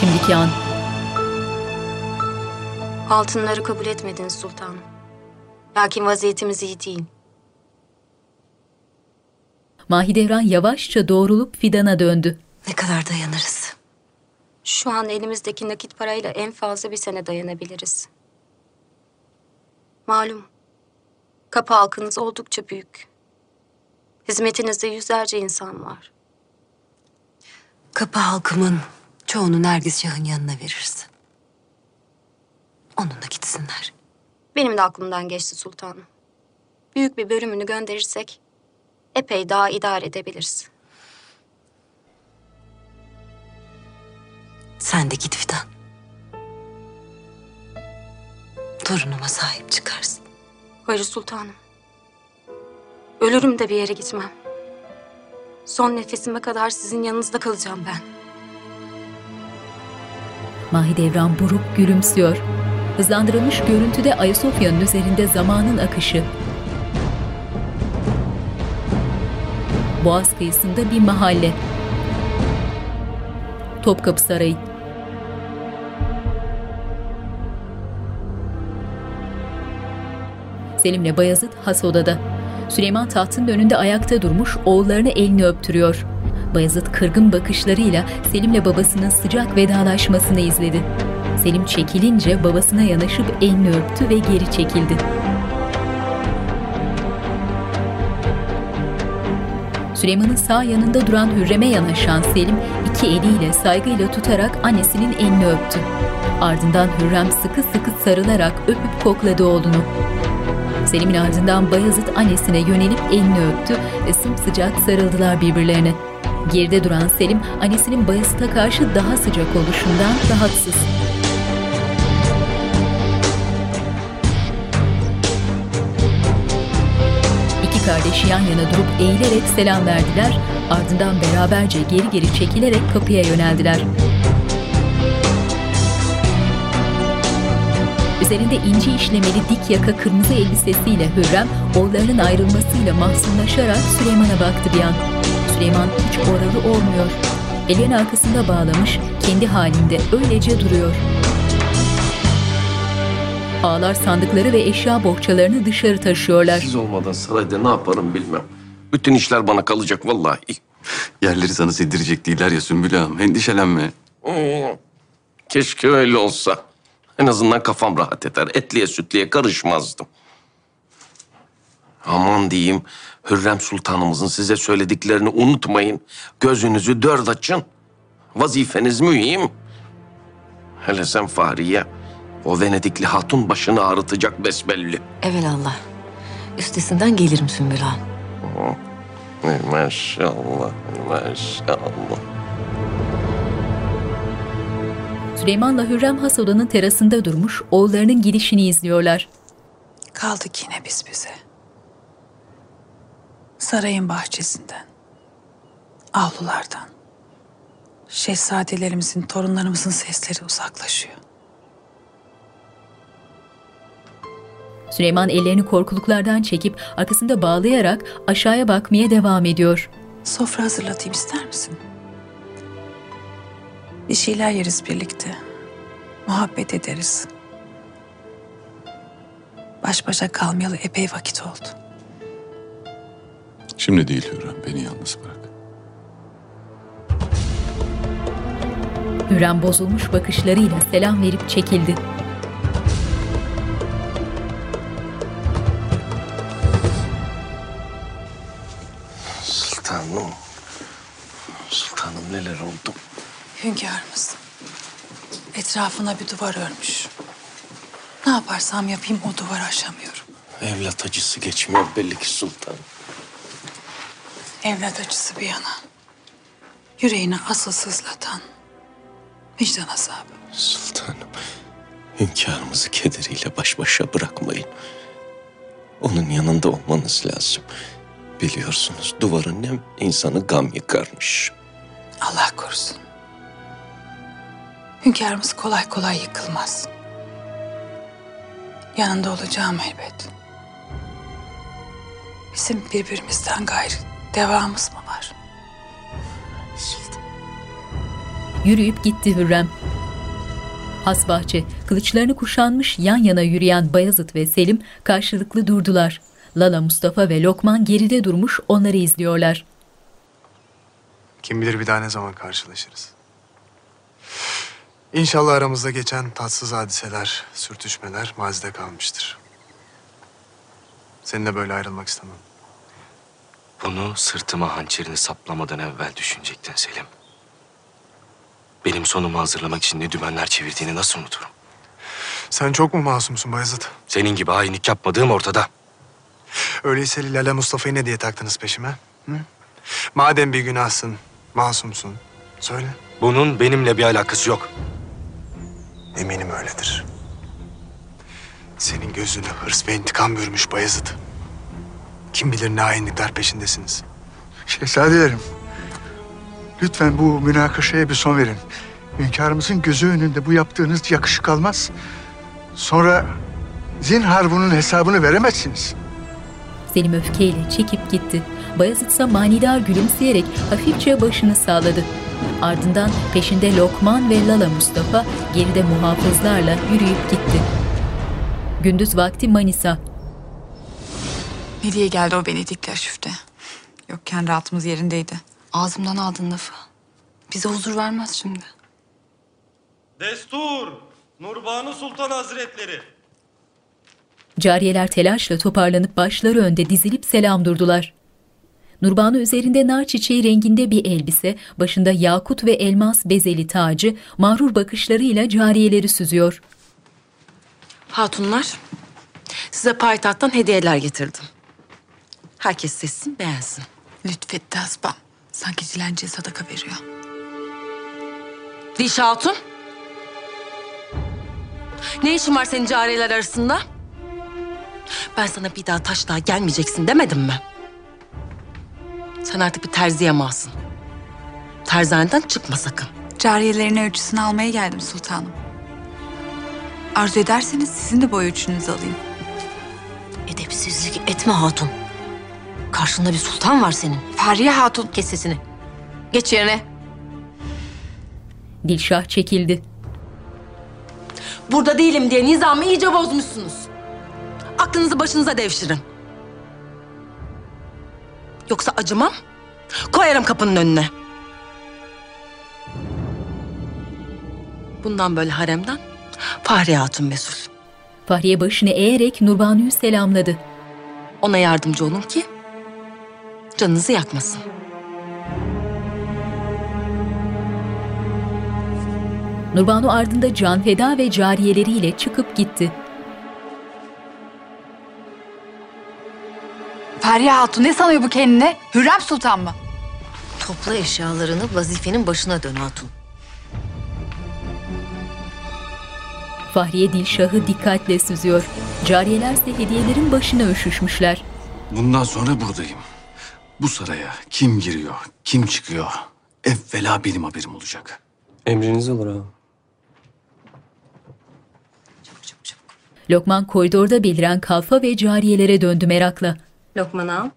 Şimdiki an. Altınları kabul etmediniz sultanım. Lakin vaziyetimiz iyi değil. Mahidevran yavaşça doğrulup Fidan'a döndü. Ne kadar dayanırız? Şu an elimizdeki nakit parayla en fazla bir sene dayanabiliriz. Malum, kapı halkınız oldukça büyük. Hizmetinizde yüzlerce insan var. Kapı halkımın çoğunu Nergis Şah'ın yanına verirsin. Onunla gitsinler. Benim de aklımdan geçti sultanım. Büyük bir bölümünü gönderirsek epey daha idare edebiliriz. Sen de git Fidan. Torunuma sahip çıkarsın. Hayır sultanım. Ölürüm de bir yere gitmem. Son nefesime kadar sizin yanınızda kalacağım ben. Mahidevran buruk gülümsüyor. Hızlandırılmış görüntüde Ayasofya'nın üzerinde zamanın akışı. Boğaz kıyısında bir mahalle. Topkapı Sarayı. Selim'le Bayezid has odada. Süleyman tahtın önünde ayakta durmuş, oğullarını elini öptürüyor. Bayezid kırgın bakışlarıyla Selim'le babasının sıcak vedalaşmasını izledi. Selim çekilince babasına yanaşıp elini öptü ve geri çekildi. Süleyman'ın sağ yanında duran Hürrem'e yanaşan Selim iki eliyle saygıyla tutarak annesinin elini öptü. Ardından Hürrem sıkı sıkı sarılarak öpüp kokladı oğlunu. Selim'in ardından Bayezid annesine yönelip elini öptü ve sımsıcak sarıldılar birbirlerine. Geride duran Selim, annesinin Bayezid'e karşı daha sıcak oluşundan rahatsız. İki kardeş yan yana durup eğilerek selam verdiler, ardından beraberce geri geri çekilerek kapıya yöneldiler. Üzerinde inci işlemeli dik yaka kırmızı elbisesiyle Hürrem, oğullarının ayrılmasıyla mahzunlaşarak Süleyman'a baktı bir an. Süleyman hiç oralı olmuyor. Ellerini arkasında bağlamış, kendi halinde öylece duruyor. Ağlar sandıkları ve eşya bohçalarını dışarı taşıyorlar. Siz olmadan sarayda ne yaparım bilmem. Bütün işler bana kalacak vallahi. Yerleri sana sildirecek değiller ya Sümbül Ağam. Endişelenme. Keşke öyle olsa. En azından kafam rahat eder. Etliye sütliye karışmazdım. Aman diyeyim, Hürrem Sultanımızın size söylediklerini unutmayın. Gözünüzü dört açın. Vazifeniz mühim. Hele sen Fahriye, o Venedikli hatun başını ağrıtacak besbelli. Evelallah. Üstesinden gelirim Sümbül Ağam. Oh, Maşallah, maşallah. Süleyman'la Hürrem has odanın terasında durmuş, oğullarının gidişini izliyorlar. Kaldık yine biz bize. Sarayın bahçesinden, avlulardan, şehzadelerimizin, torunlarımızın sesleri uzaklaşıyor. Süleyman ellerini korkuluklardan çekip arkasında bağlayarak aşağıya bakmaya devam ediyor. Sofra hazırlatayım ister misin? Bir şeyler yeriz birlikte. Muhabbet ederiz. Baş başa kalmayalı epey vakit oldu. Şimdi değil Hürrem, beni yalnız bırak. Hürrem bozulmuş bakışlarıyla selam verip çekildi. Sultanım, sultanım neler oldu? Hünkârımız etrafına bir duvar örmüş. Ne yaparsam yapayım o duvarı aşamıyorum. Evlat acısı geçmiyor belli ki sultanım. Evlat acısı bir yana. Yüreğini asıl sızlatan vicdan azabı. Sultanım, hünkârımızı kederiyle baş başa bırakmayın. Onun yanında olmanız lazım. Biliyorsunuz duvarın nem insanı gam yıkarmış. Allah korusun. Hünkârımız kolay kolay yıkılmaz. Yanında olacağım elbet. Bizim birbirimizden gayrı devamız mı var? Yürüyüp gitti Hürrem. Has bahçe, kılıçlarını kuşanmış yan yana yürüyen Bayezid ve Selim karşılıklı durdular. Lala Mustafa ve Lokman geride durmuş onları izliyorlar. Kim bilir bir daha ne zaman karşılaşırız. İnşallah aramızda geçen tatsız hadiseler, sürtüşmeler mazide kalmıştır. Seninle böyle ayrılmak istemem. Bunu sırtıma hançerini saplamadan evvel düşünecektin Selim. Benim sonumu hazırlamak için ne dümenler çevirdiğini nasıl unuturum? Sen çok mu masumsun Bayezid? Senin gibi hainlik yapmadığım ortada. Öyleyse Lala Mustafa'yı ne diye taktınız peşime? Hı? Madem bir günahsın, masumsun. Söyle. Bunun benimle bir alakası yok. Eminim öyledir. Senin gözünü hırs ve intikam bürümüş Bayezid. Kim bilir ne hainlikler peşindesiniz. Şehzadelerim, lütfen bu münakaşaya bir son verin. Hünkârımızın gözü önünde bu yaptığınız yakışık almaz. Sonra zinhar bunun hesabını veremezsiniz. Selim öfkeyle çekip gitti. Bayezid ise manidar gülümseyerek hafifçe başını sağladı. Ardından peşinde Lokman ve Lala Mustafa geride muhafızlarla yürüyüp gitti. Gündüz vakti Manisa. Ne diye geldi o Venedikli aşüfte? Yokken rahatımız yerindeydi. Ağzımdan aldın lafı. Bize huzur vermez şimdi. Destur! Nurbanu Sultan Hazretleri! Cariyeler telaşla toparlanıp başları önde dizilip selam durdular. Nurbanu üzerinde nar çiçeği renginde bir elbise, başında yakut ve elmas bezeli tacı, mağrur bakışlarıyla cariyeleri süzüyor. Hatunlar, size payitahttan hediyeler getirdim. Herkes sessin, beğensin. Lütfetti hasbam. Sanki dilenciye sadaka veriyor. Diş Hatun. Ne işin var senin cariyeler arasında? Ben sana bir daha taşlığa gelmeyeceksin demedim mi? Sen artık bir terziye mahsın. Terzaneden çıkma sakın. Cariyelerin ölçüsünü almaya geldim sultanım. Arzu ederseniz sizin de boy ölçünüzü alayım. Edepsizlik etme hatun. Karşında bir sultan var senin. Fahriye Hatun. Kes sesini. Geç yerine. Dilşah çekildi. Burada değilim diye nizamı iyice bozmuşsunuz. Aklınızı başınıza devşirin. Yoksa acımam, koyarım kapının önüne. Bundan böyle haremden Fahriye Hatun mesul. Fahriye başını eğerek Nurbanu'yu selamladı. Ona yardımcı olun ki canınızı yakmasın. Nurbanu ardında canfeda ve cariyeleriyle çıkıp gitti. Fahriye Hatun ne sanıyor bu kendine? Hürrem Sultan mı? Topla eşyalarını vazifenin başına dön hatun. Fahriye Dilşah'ı dikkatle süzüyor. Cariyelerse hediyelerin başına üşüşmüşler. Bundan sonra buradayım. Bu saraya kim giriyor, kim çıkıyor evvela benim haberim olacak. Emriniz olur ağam. Lokman koridorda beliren kalfa ve cariyelere döndü merakla. Lokman ağam.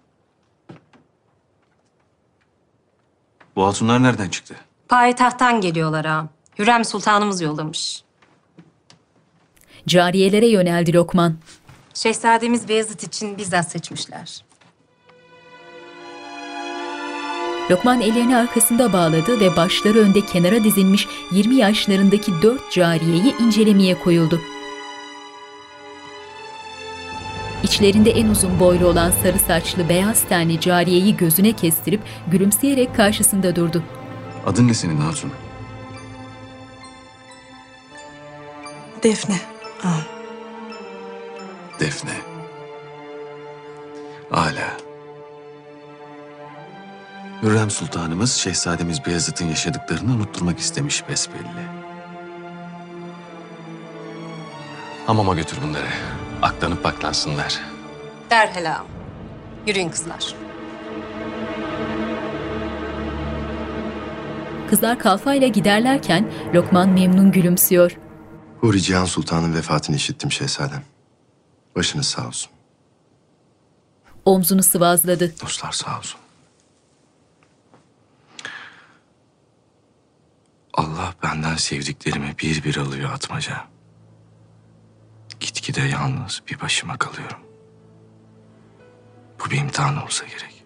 Bu hatunlar nereden çıktı? Payitahttan geliyorlar ağam. Hürrem Sultanımız yollamış. Cariyelere yöneldi Lokman. Şehzademiz Beyazıt için bizzat seçmişler. Lokman ellerini arkasında bağladı ve başları önde kenara dizilmiş 20 yaşlarındaki dört cariyeyi incelemeye koyuldu. İçlerinde en uzun boylu olan sarı saçlı beyaz tenli cariyeyi gözüne kestirip gülümseyerek karşısında durdu. Adın ne senin hatun? Defne. Defne. Âlâ. Hürrem Sultanımız Şehzademiz Beyazıt'ın yaşadıklarını unutturmak istemiş besbelli. Hamama götür bunları. Aklanıp baklansınlar. Derhal ağam. Yürüyün kızlar. Kızlar kalfayla giderlerken Lokman memnun gülümsüyor. Huri Cihan Sultan'ın vefatını işittim şehzadem. Başınız sağ olsun. Omzunu sıvazladı. Dostlar sağ olsun. Allah benden sevdiklerimi bir bir alıyor atmaca. Gitgide yalnız bir başıma kalıyorum. Bu bir imtihan olsa gerek.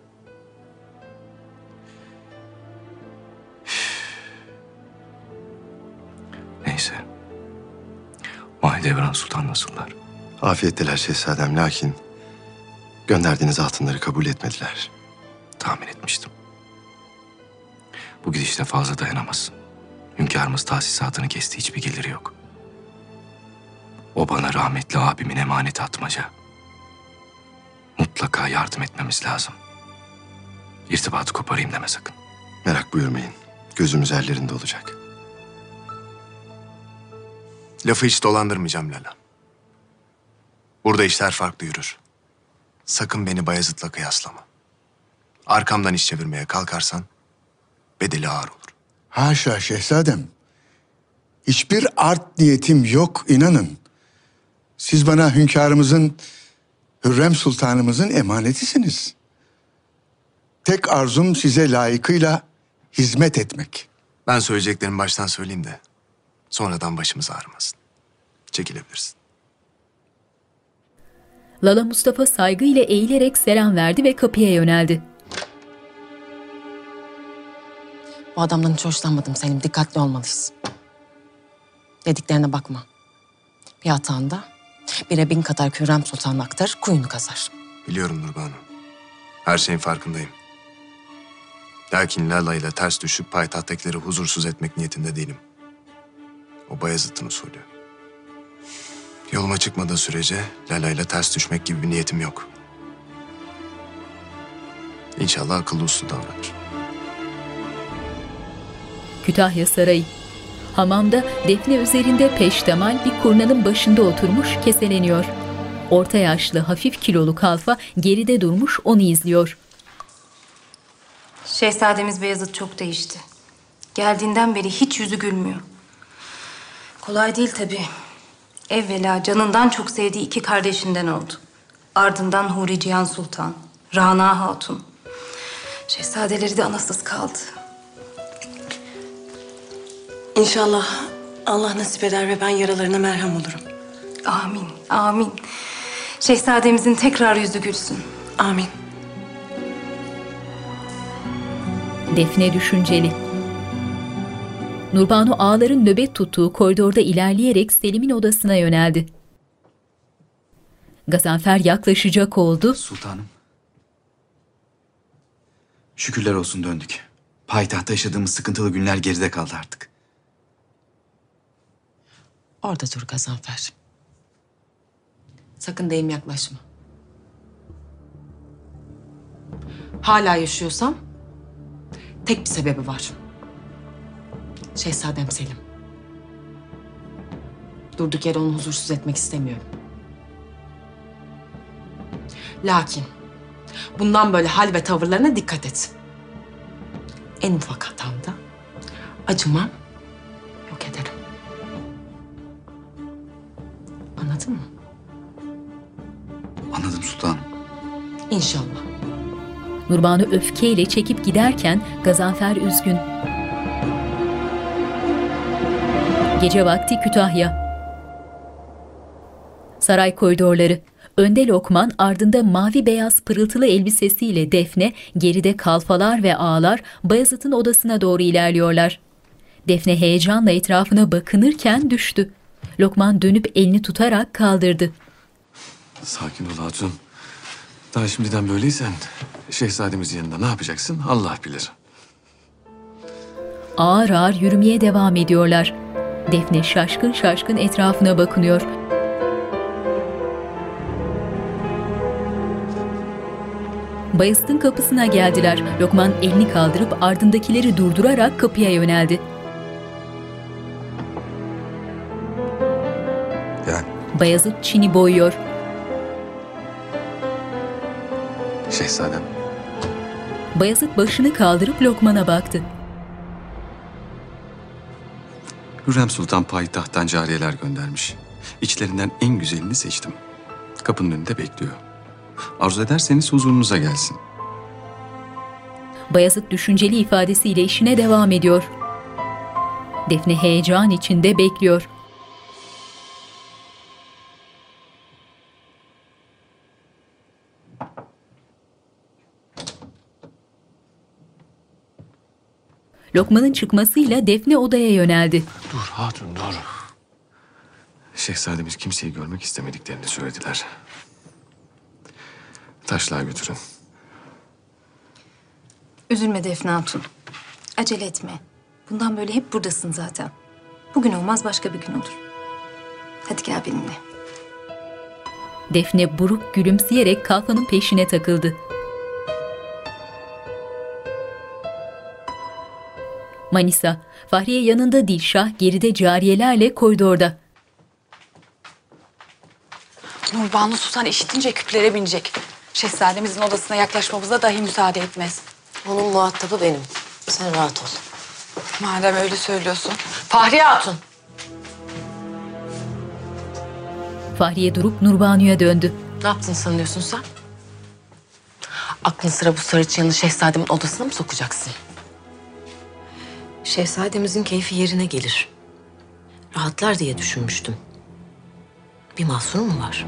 Neyse. Mahidevran Sultan nasıllar? Afiyetteler şehzadem lakin gönderdiğiniz altınları kabul etmediler. Tahmin etmiştim. Bu gidişte fazla dayanamazsın. Hünkârımız tahsisatını kesti hiçbir geliri yok. O bana rahmetli abimin emaneti atmaca. Mutlaka yardım etmemiz lazım. İrtibatı koparayım deme sakın. Merak buyurmayın. Gözümüz ellerinde olacak. Lafı hiç dolandırmayacağım Lala. Burada işler farklı yürür. Sakın beni Bayezid'le kıyaslama. Arkamdan iş çevirmeye kalkarsan bedeli ağır olur. Haşa şehzadem. Hiçbir art niyetim yok inanın. Siz bana hünkârımızın, Hürrem Sultanımızın emanetisiniz. Tek arzum size layıkıyla hizmet etmek. Ben söyleyeceklerimi baştan söyleyeyim de sonradan başımız ağrımasın. Çekilebilirsin. Lala Mustafa saygıyla eğilerek selam verdi ve kapıya yöneldi. Bu adamdan hiç hoşlanmadım Selim. Dikkatli olmalıyız. Dediklerine bakma. Bir hatanda bire bin kadar Hürrem Sultan'ı aktarır, kuyunu kazar. Biliyorum Nurbanu. Her şeyin farkındayım. Lakin Lala ile ters düşüp payitahttakileri huzursuz etmek niyetinde değilim. O Bayezid'in usulü. Yoluma çıkmadığı sürece Lala ile ters düşmek gibi bir niyetim yok. İnşallah akıllı uslu davranır. Kütahya Sarayı. Hamamda defne üzerinde peştemal bir kurnanın başında oturmuş keseleniyor. Orta yaşlı hafif kilolu kalfa geride durmuş onu izliyor. Şehzademiz Beyazıt çok değişti. Geldiğinden beri hiç yüzü gülmüyor. Kolay değil tabii. Evvela canından çok sevdiği iki kardeşinden oldu. Ardından Huri Cihan Sultan, Rana Hatun. Şehzadeleri de anasız kaldı. İnşallah Allah nasip eder ve ben yaralarına merhem olurum. Amin, amin. Şehzademizin tekrar yüzü gülsün. Amin. Defne düşünceli. Nurbanu ağaların nöbet tuttuğu koridorda ilerleyerek Selim'in odasına yöneldi. Gazanfer yaklaşacak oldu. Sultanım. Şükürler olsun döndük. Payitahtta yaşadığımız sıkıntılı günler geride kaldı artık. Orada dur Gazanfer. Sakın deyim yaklaşma. Hala yaşıyorsam tek bir sebebi var. Şehzadem Selim. Durduk yere onu huzursuz etmek istemiyorum. Lakin bundan böyle hal ve tavırlarına dikkat et. En ufak hatamda acımam, yok ederim. Anladın mı? Anladım sultanım. İnşallah. Nurbanu öfkeyle çekip giderken Gazanfer üzgün. Gece vakti Kütahya. Saray koridorları. Önde Lokman, ardında mavi beyaz pırıltılı elbisesiyle Defne, geride kalfalar ve ağalar Bayezid'in odasına doğru ilerliyorlar. Defne heyecanla etrafına bakınırken düştü. Lokman dönüp elini tutarak kaldırdı. Sakin ol Hatun. Daha şimdiden böyleysen şehzademizin yanında ne yapacaksın Allah bilir. Ağır ağır yürümeye devam ediyorlar. Defne şaşkın şaşkın etrafına bakınıyor. Bayezid'in kapısına geldiler. Lokman elini kaldırıp ardındakileri durdurarak kapıya yöneldi. Bayezid çini boyuyor. Şehzadem. Bayezid başını kaldırıp Lokman'a baktı. Hürrem Sultan payitahttan cariyeler göndermiş. İçlerinden en güzelini seçtim. Kapının önünde bekliyor. Arzu ederseniz huzurunuza gelsin. Bayezid düşünceli ifadesiyle işine devam ediyor. Defne heyecan içinde bekliyor. Lokman'ın çıkmasıyla Defne odaya yöneldi. Dur hatun dur. Şehzademiz kimseyi görmek istemediklerini söylediler. Taşlığa götürün. Üzülme Defne Hatun. Acele etme. Bundan böyle hep buradasın zaten. Bugün olmaz başka bir gün olur. Hadi gel benimle. Defne buruk gülümseyerek kalfanın peşine takıldı. Manisa, Fahriye yanında Dilşah, geride cariyelerle koridorda. Nurbanu Sultan işitince küplere binecek. Şehzademizin odasına yaklaşmamıza dahi müsaade etmez. Onun muhatabı benim. Sen rahat ol. Madem öyle söylüyorsun. Fahriye Hatun. Fahriye durup Nurbanu'ya döndü. Ne yaptın sanıyorsun sen? Aklın sıra bu sarıçıyanı şehzademin odasına mı sokacaksın? Şehzademizin keyfi yerine gelir. Rahatlar diye düşünmüştüm. Bir mahsur mu var?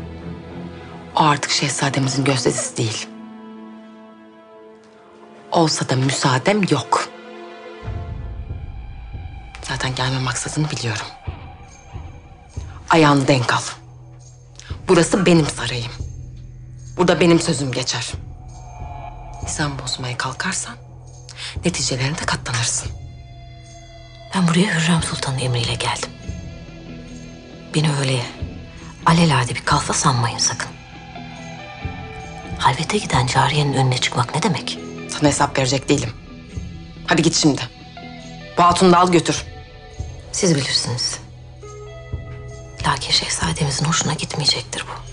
O artık şehzademizin gözdesi değil. Olsa da müsaadem yok. Zaten gelme maksadını biliyorum. Ayağını denk al. Burası benim sarayım. Burada benim sözüm geçer. Sen bozmaya kalkarsan neticelerine de katlanırsın. Ben buraya Hürrem Sultan'ın emriyle geldim. Beni öyle alelade bir kalfa sanmayın sakın. Halvete giden cariyenin önüne çıkmak ne demek? Sana hesap verecek değilim. Hadi git şimdi. Bu hatunu da al götür. Siz bilirsiniz. Lakin şehzademizin hoşuna gitmeyecektir bu.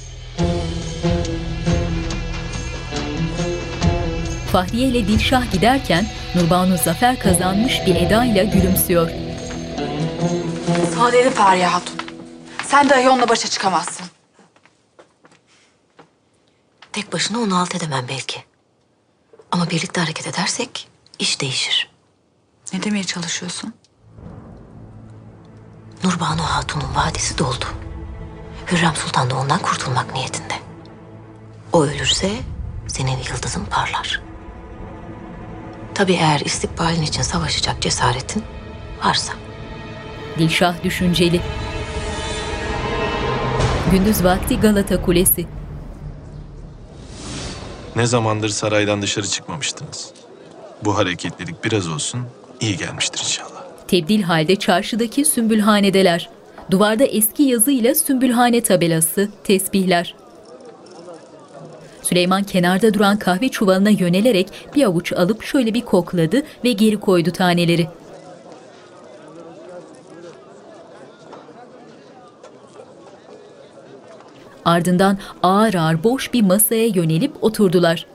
Fahriye ile Dilşah giderken Nurbanu zafer kazanmış bir edayla gülümsüyor. Sana dedim Fahriye Hatun. Sen dahi onunla başa çıkamazsın. Tek başına onu alt edemem belki. Ama birlikte hareket edersek iş değişir. Ne demeye çalışıyorsun? Nurbanu Hatun'un vadesi doldu. Hürrem Sultan da ondan kurtulmak niyetinde. O ölürse senin yıldızın parlar. Tabii eğer istikbalin için savaşacak cesaretin varsa. Dilşah düşünceli. Gündüz vakti Galata Kulesi. Ne zamandır saraydan dışarı çıkmamıştınız. Bu hareketlilik biraz olsun iyi gelmiştir inşallah. Tebdil halde çarşıdaki sümbülhanedeler. Duvarda eski yazıyla sümbülhane tabelası, tesbihler. Süleyman kenarda duran kahve çuvalına yönelerek bir avuç alıp şöyle bir kokladı ve geri koydu taneleri. Ardından ağır ağır boş bir masaya yönelip oturdular.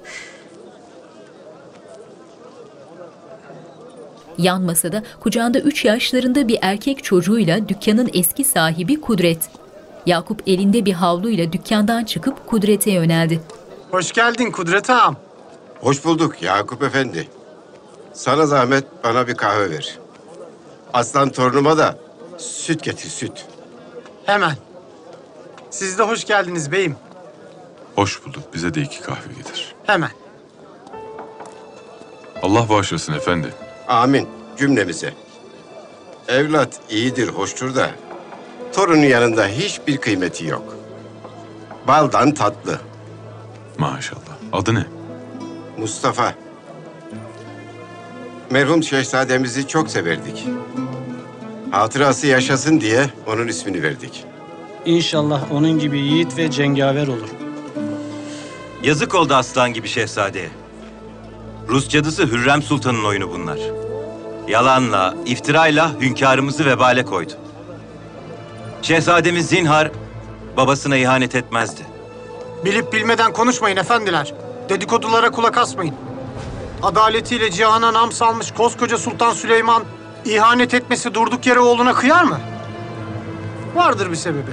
Yan masada kucağında üç yaşlarında bir erkek çocuğuyla dükkanın eski sahibi Kudret. Yakup elinde bir havluyla dükkandan çıkıp Kudret'e yöneldi. Hoş geldin Kudret ağam. Hoş bulduk Yakup Efendi. Sana zahmet bana bir kahve ver. Aslan torunuma da süt getir süt. Hemen. Siz de hoş geldiniz beyim. Hoş bulduk. Bize de iki kahve getir. Hemen. Allah bağışlasın efendi. Amin cümlemize. Evlat iyidir, hoştur da torunun yanında hiçbir kıymeti yok. Baldan tatlı. Maşallah. Adı ne? Mustafa. Merhum şehzademizi çok severdik. Hatırası yaşasın diye onun ismini verdik. İnşallah onun gibi yiğit ve cengaver olur. Yazık oldu aslan gibi şehzadeye. Rus cadısı Hürrem Sultan'ın oyunu bunlar. Yalanla, iftirayla hünkârımızı vebale koydu. Şehzademiz zinhar babasına ihanet etmezdi. Bilip bilmeden konuşmayın efendiler. Dedikodulara kulak asmayın. Adaletiyle cihana nam salmış koskoca Sultan Süleyman ihanet etmesi durduk yere oğluna kıyar mı? Vardır bir sebebi.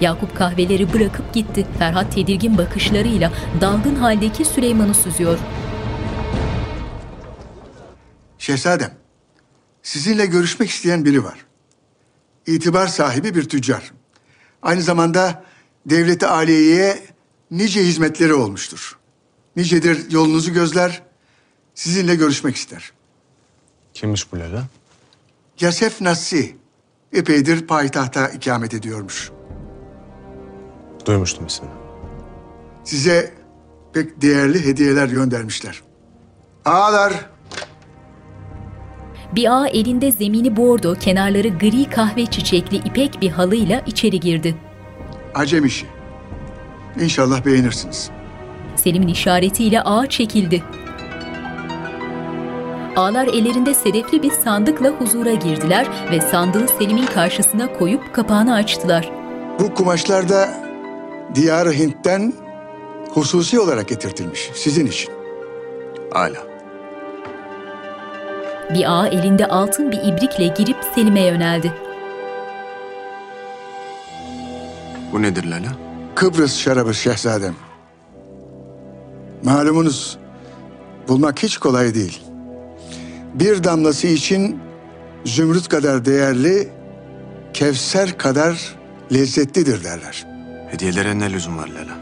Yakup kahveleri bırakıp gitti. Ferhat tedirgin bakışlarıyla dalgın haldeki Süleyman'ı süzüyor. Şehzadem, sizinle görüşmek isteyen biri var. İtibar sahibi bir tüccar. Aynı zamanda devleti aliyeye nice hizmetleri olmuştur. Nicedir yolunuzu gözler, sizinle görüşmek ister. Kimmiş bu Lala? Yasef Nassi, epeydir payitahta ikamet ediyormuş. Duymuştum ismini. Size pek değerli hediyeler göndermişler. Ağalar, Bir ağa elinde zemini bordo, kenarları gri kahve çiçekli ipek bir halıyla içeri girdi. acem işi. İnşallah beğenirsiniz. Selim'in işaretiyle ağa çekildi. Ağlar ellerinde sedefli bir sandıkla huzura girdiler ve sandığı Selim'in karşısına koyup kapağını açtılar. Bu kumaşlar da Diyar-ı Hint'ten hususi olarak getirtilmiş sizin için. Hala. Bir ağa elinde altın bir ibrikle girip Selim'e yöneldi. Bu nedir Lala? Kıbrıs şarabı şehzadem. Malumunuz bulmak hiç kolay değil. Bir damlası için zümrüt kadar değerli, kevser kadar lezzetlidir derler. Hediyelere ne lüzum var Lala?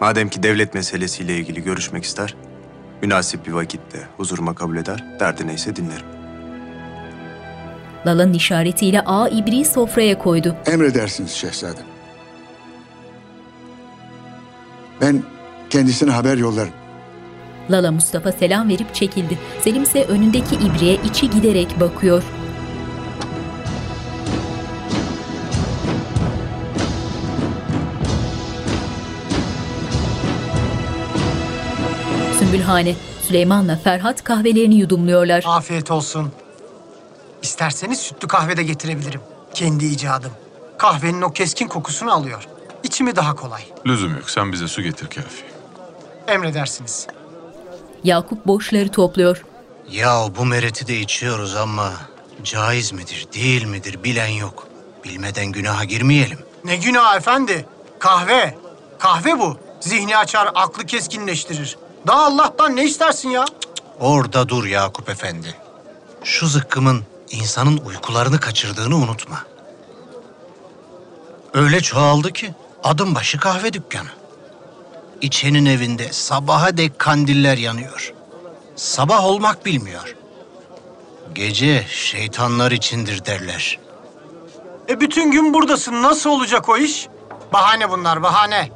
Madem ki devlet meselesiyle ilgili görüşmek ister, münasip bir vakitte huzuruma kabul eder, derdi neyse dinlerim. Lala'nın işaretiyle ağa ibriği sofraya koydu. Emredersiniz şehzadem. Ben kendisine haber yollarım. Lala Mustafa selam verip çekildi. Selim ise önündeki ibriğe içi giderek bakıyor. Sümbülhane, Süleyman'la Ferhat kahvelerini yudumluyorlar. Afiyet olsun. İsterseniz sütlü kahve de getirebilirim. Kendi icadım. Kahvenin o keskin kokusunu alıyor. İçimi daha kolay. Lüzum yok. Sen bize su getir kafi. Emredersiniz. Yakup boşları topluyor. Ya bu mereti de içiyoruz ama caiz midir, değil midir bilen yok. Bilmeden günaha girmeyelim. Ne günah efendi. Kahve. Kahve bu. Zihni açar, aklı keskinleştirir. Daha Allah'tan ne istersin ya? Orada dur Yakup Efendi. Şu zıkkımın insanın uykularını kaçırdığını unutma. Öyle çoğaldı ki adım başı kahve dükkanı. İçenin evinde sabaha dek kandiller yanıyor. Sabah olmak bilmiyor. Gece şeytanlar içindir derler. E bütün gün buradasın. Nasıl olacak o iş? Bahane bunlar, bahane.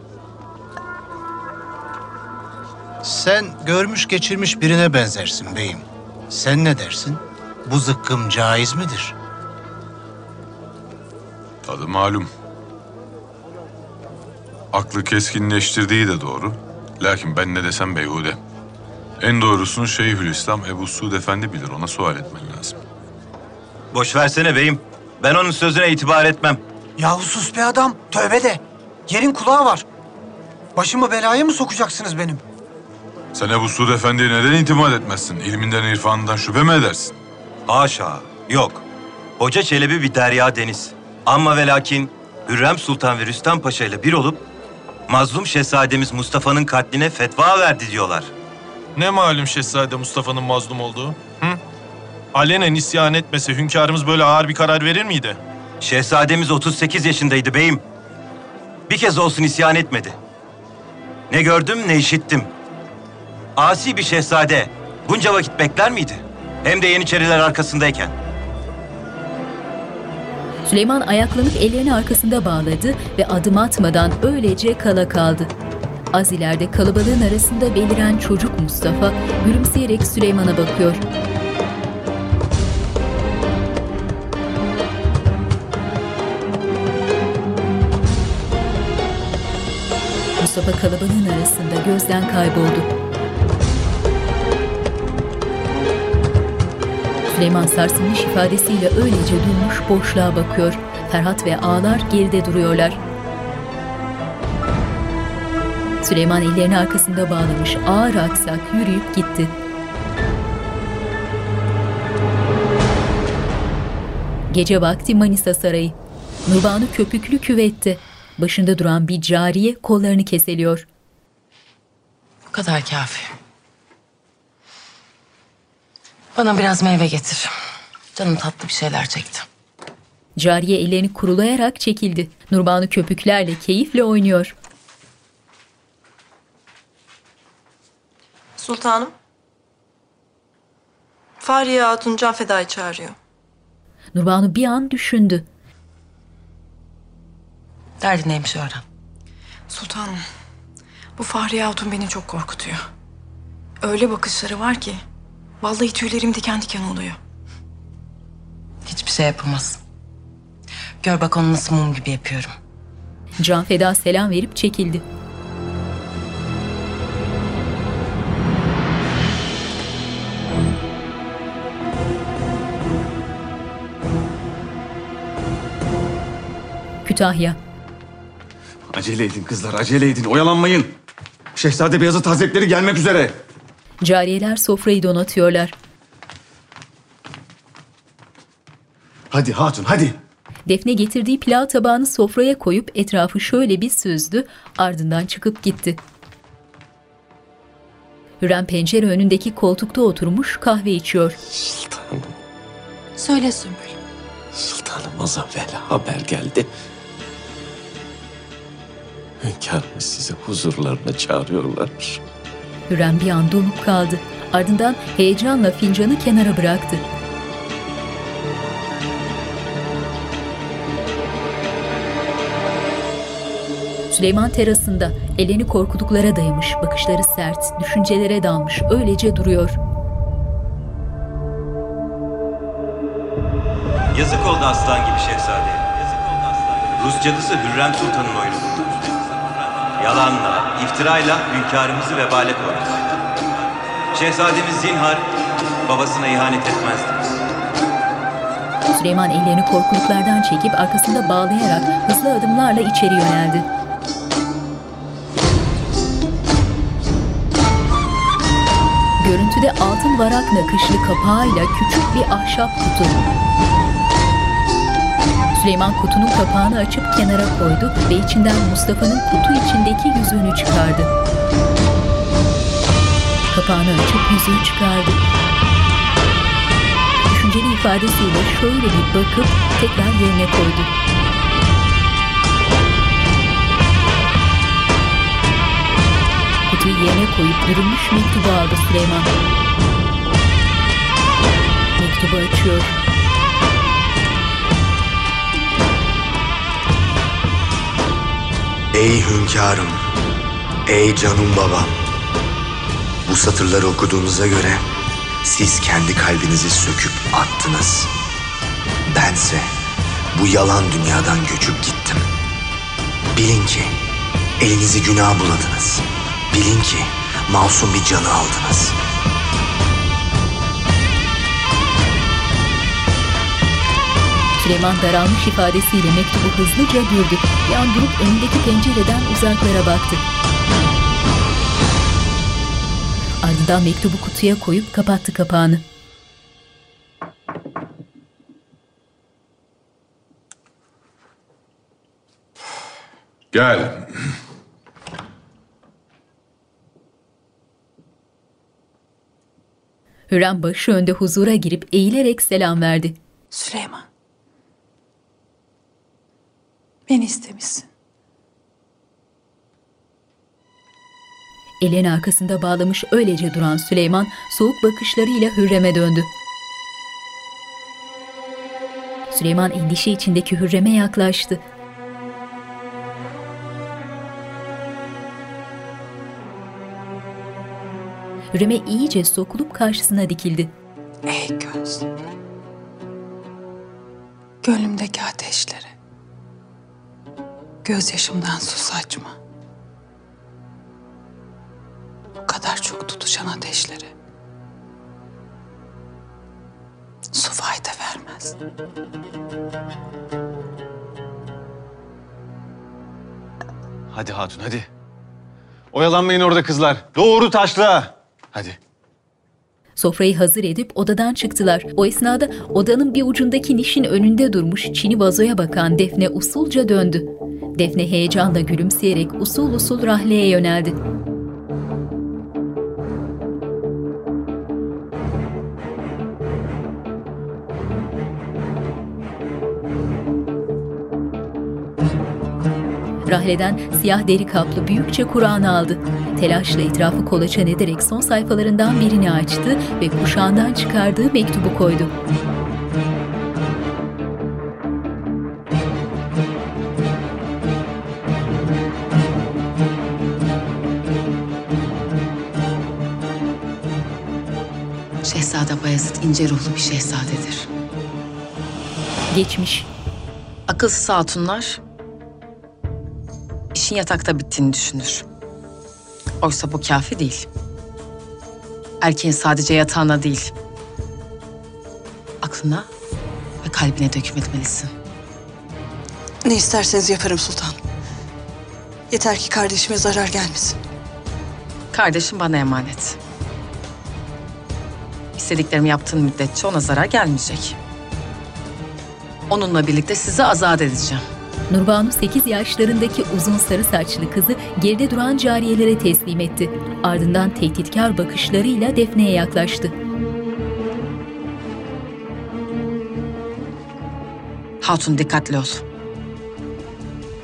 Sen görmüş geçirmiş birine benzersin beyim. Sen ne dersin? Bu zıkkım caiz midir? Tadı malum. Aklı keskinleştirdiği de doğru. Lakin ben ne desem beyhude. En doğrusunu Şeyhülislam Ebu Suud Efendi bilir. Ona sual etmen lazım. Boş versene beyim. Ben onun sözüne itibar etmem. Yahu sus be adam. Tövbe de. Yerin kulağı var. Başımı belaya mı sokacaksınız benim? Sen Ebu Suud Efendi'ye neden itimat etmezsin? İlminden, irfanından şüphe mi edersin? Haşa, yok. Hoca Çelebi bir derya deniz. Ama ve lakin Hürrem Sultan ve Rüstem Paşa ile bir olup mazlum şehzademiz Mustafa'nın katline fetva verdi diyorlar. Ne malum Şehzade Mustafa'nın mazlum olduğu? Hı? Alenen isyan etmese hünkârımız böyle ağır bir karar verir miydi? Şehzademiz 38 yaşındaydı beyim. Bir kez olsun isyan etmedi. Ne gördüm ne işittim. Asi bir şehzade bunca vakit bekler miydi? Hem de Yeniçeriler arkasındayken. Süleyman ayaklanıp ellerini arkasında bağladı ve adım atmadan öylece kala kaldı. Az ileride kalabalığın arasında beliren çocuk Mustafa gülümseyerek Süleyman'a bakıyor. Mustafa kalabalığın arasında gözden kayboldu. Süleyman sarsılmış ifadesiyle öylece durmuş boşluğa bakıyor. Ferhat ve ağlar geride duruyorlar. Süleyman ellerini arkasında bağlamış ağır aksak yürüyüp gitti. Gece vakti Manisa Sarayı. Nurbanu köpüklü küvette. Başında duran bir cariye kollarını keseliyor. Bu kadar kafi. Bana biraz meyve getir. Canım tatlı bir şeyler çekti. Cariye ellerini kurulayarak çekildi. Nurbanu köpüklerle keyifle oynuyor. Sultanım. Fahriye Hatun Can Feda'yı çağırıyor. Nurbanu bir an düşündü. Derdi neymiş öğren. Sultanım, bu Fahriye Hatun beni çok korkutuyor. Öyle bakışları var ki, vallahi tüylerim diken diken oluyor. Hiçbir şey yapamaz. Gör bak onu nasıl mum gibi yapıyorum. Can Feda selam verip çekildi. Kütahya. Acele edin kızlar, acele edin. Oyalanmayın. Şehzade Beyazıt Hazretleri gelmek üzere. Cariyeler sofrayı donatıyorlar. Hadi hatun, hadi. Defne getirdiği pilav tabağını sofraya koyup etrafı şöyle bir süzdü, ardından çıkıp gitti. Hürrem pencere önündeki koltukta oturmuş kahve içiyor. Söyle Sümbül. Sultanım az evvel haber geldi. Hünkârımız sizi huzurlarına çağırıyorlar. Hürrem bir an donup kaldı. Ardından heyecanla fincanı kenara bıraktı. Süleyman terasında elini korkuluklara dayamış, bakışları sert, düşüncelere dalmış, öylece duruyor. Yazık oldu aslan gibi şehzadeye. Rus cadısı Hürrem Sultan'ın oyunu. Yalanla, iftirayla hünkârımızı vebale koydu. Şehzademiz zinhar babasına ihanet etmezdi. Süleyman ellerini korkuluklardan çekip arkasında bağlayarak hızlı adımlarla içeri yöneldi. Görüntüde altın varak nakışlı kapağıyla küçük bir ahşap kutu. Süleyman kutunun kapağını açıp kenara koydu ve içinden Mustafa'nın kutu içindeki yüzüğünü çıkardı. Kapağını açıp yüzüğü çıkardı. Düşünceli ifadesiyle şöyle bir bakıp tekrar yerine koydu. Kutuyu yerine koyup dürülmüş mektubu aldı Süleyman. Mektubu açıyor. Ey hünkârım, ey canım babam. Bu satırları okuduğunuza göre siz kendi kalbinizi söküp attınız. Bense bu yalan dünyadan göçüp gittim. Bilin ki elinizi günah buladınız. Bilin ki masum bir canı aldınız. Süleyman daralmış ifadesiyle mektubu hızlıca an durup önündeki pencereden uzaklara baktı. Ardından mektubu kutuya koyup kapattı kapağını. Gel. Hürrem başı önde huzura girip eğilerek selam verdi. Süleyman. Beni istemişsin. Elini arkasında bağlamış öylece duran Süleyman soğuk bakışlarıyla Hürrem'e döndü. Süleyman endişe içindeki Hürrem'e yaklaştı. Hürrem'e iyice sokulup karşısına dikildi. Ey göz. Gönlümdeki ateşleri. Gözyaşımdan su saçma. Bu kadar çok tutuşan ateşleri. Su fayda vermez. Hadi hatun hadi. Oyalanmayın orada kızlar. Doğru taşla. Hadi. Sofrayı hazır edip odadan çıktılar. O esnada odanın bir ucundaki nişin önünde durmuş çini vazoya bakan Defne usulca döndü. Defne heyecanla gülümseyerek usul usul Rahle'ye yöneldi. Rahle'den siyah deri kaplı büyükçe Kur'an aldı. Telaşla etrafı kolaçan ederek son sayfalarından birini açtı ve kuşağından çıkardığı mektubu koydu. Bayezid ince ruhlu bir şehzadedir. Geçmiş. Akılsız hatunlar işin yatakta bittiğini düşünür. Oysa bu kafi değil. Erkeğin sadece yatağına değil, aklına ve kalbine dökmetmelisin. Ne isterseniz yaparım sultanım. Yeter ki kardeşime zarar gelmesin. Kardeşim bana emanet. İstediklerimi yaptığın müddetçe ona zarar gelmeyecek. Onunla birlikte sizi azat edeceğim. Nurbanu 8 yaşlarındaki uzun sarı saçlı kızı geride duran cariyelere teslim etti. Ardından tehditkar bakışlarıyla Defne'ye yaklaştı. Hatun dikkatli ol.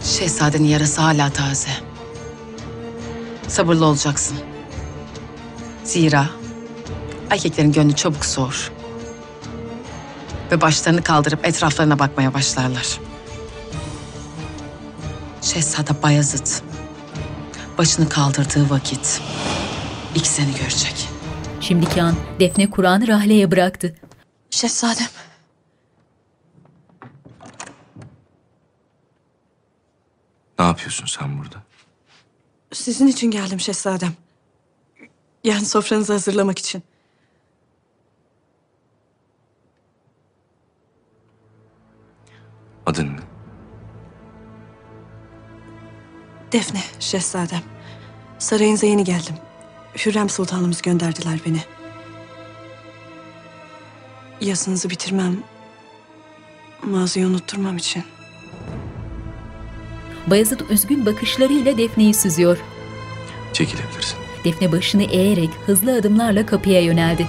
Şehzadenin yarası hala taze. Sabırlı olacaksın. Zira erkeklerin gönlü çabuk soğur. Ve başlarını kaldırıp etraflarına bakmaya başlarlar. Şehzade Bayezid başını kaldırdığı vakit ilk seni görecek. Şimdiki an Defne Kur'an'ı Rahle'ye bıraktı. Şehzadem. Ne yapıyorsun sen burada? Sizin için geldim şehzadem. Yani sofranızı hazırlamak için. Adın ne? Defne şehzadem. Sarayınıza yeni geldim. Hürrem sultanımız gönderdiler beni. Yazınızı bitirmem, maziyi unutturmam için. Bayezid üzgün bakışlarıyla Defne'yi süzüyor. Çekilebilirsin. Defne başını eğerek hızlı adımlarla kapıya yöneldi.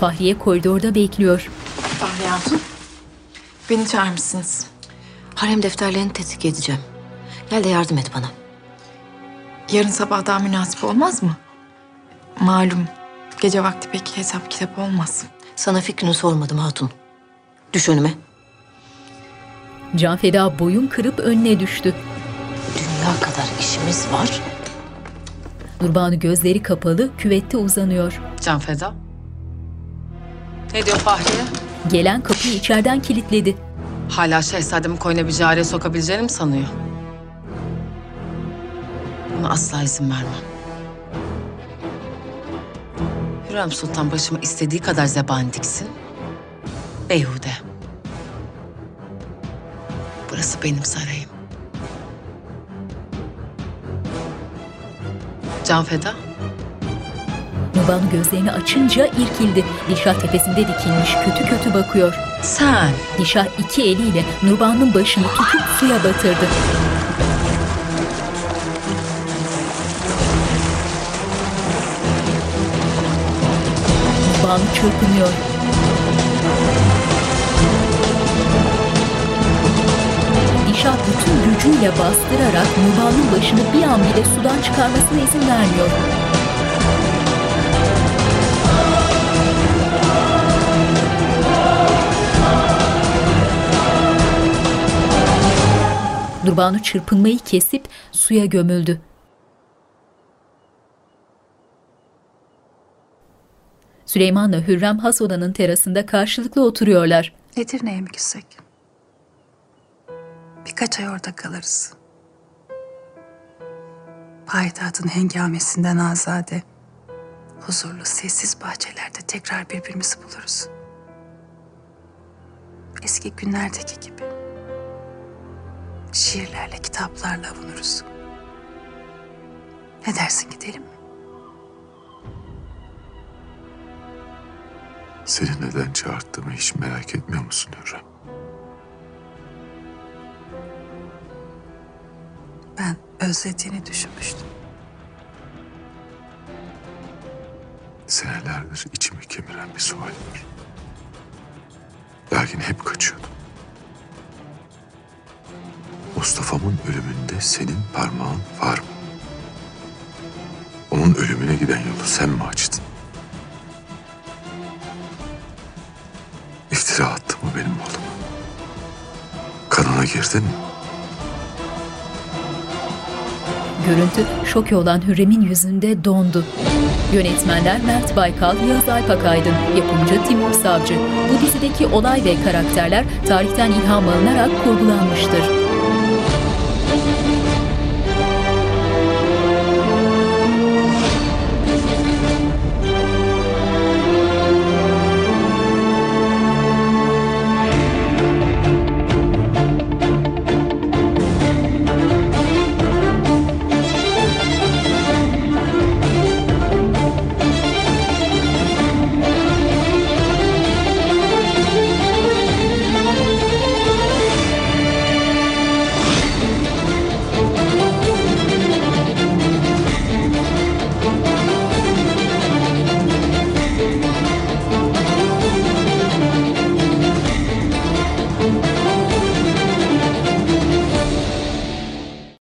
Fahriye koridorda bekliyor. Fahriye Hatun, beni çağırmışsınız. Harem defterlerini tetkik edeceğim. Gel de yardım et bana. Yarın sabah daha münasip olmaz mı? Malum gece vakti pek hesap kitap olmaz. Sana fikrini sormadım hatun. Düş önüme. Can Feda boyun kırıp önüne düştü. Dünya kadar işimiz var. Nurbanu gözleri kapalı küvette uzanıyor. Can Feda. Ne diyor Fahriye? Gelen kapıyı içeriden kilitledi. Hala şehzademi koyuna bir cariye sokabileceğini mi sanıyor? Buna asla izin vermem. Hürrem Sultan başıma istediği kadar zebani diksin. Beyhude. Burası benim sarayım. Can Feda. Nurbanu gözlerini açınca irkildi. Dilşah tepesinde dikilmiş kötü kötü bakıyor. Sen? Dilşah iki eliyle Nurbanu'nun başını tutup suya batırdı. Nurbanu çırpınıyor. Dilşah bütün gücüyle bastırarak Nurbanu'nun başını bir an bile sudan çıkarmasına izin vermiyor. Nurbanu çırpınmayı kesip suya gömüldü. Süleyman'la Hürrem has odanın terasında karşılıklı oturuyorlar. Edirne'ye mi gitsek? Birkaç ay orada kalırız. Payitahtın hengamesinden azade, huzurlu, sessiz bahçelerde tekrar birbirimizi buluruz. Eski günlerdeki gibi. Şiirlerle, kitaplarla avunuruz. Ne dersin gidelim mi? Seni neden çağırttığımı hiç merak etmiyor musun Hürrem? Ben özlediğini düşünmüştüm. Senelerdir içimi kemiren bir sual var. Lakin hep kaçıyordum. Mustafa'mın ölümünde senin parmağın var mı? Onun ölümüne giden yolu sen mi açtın? İftira attın mı benim oğluma? Kanına girdin mi? Görüntü şoke olan Hürrem'in yüzünde dondu. Yönetmenler Mert Baykal, Yağız Alpakaydın, yapımcı Timur Savcı. Bu dizideki olay ve karakterler tarihten ilham alınarak kurgulanmıştır.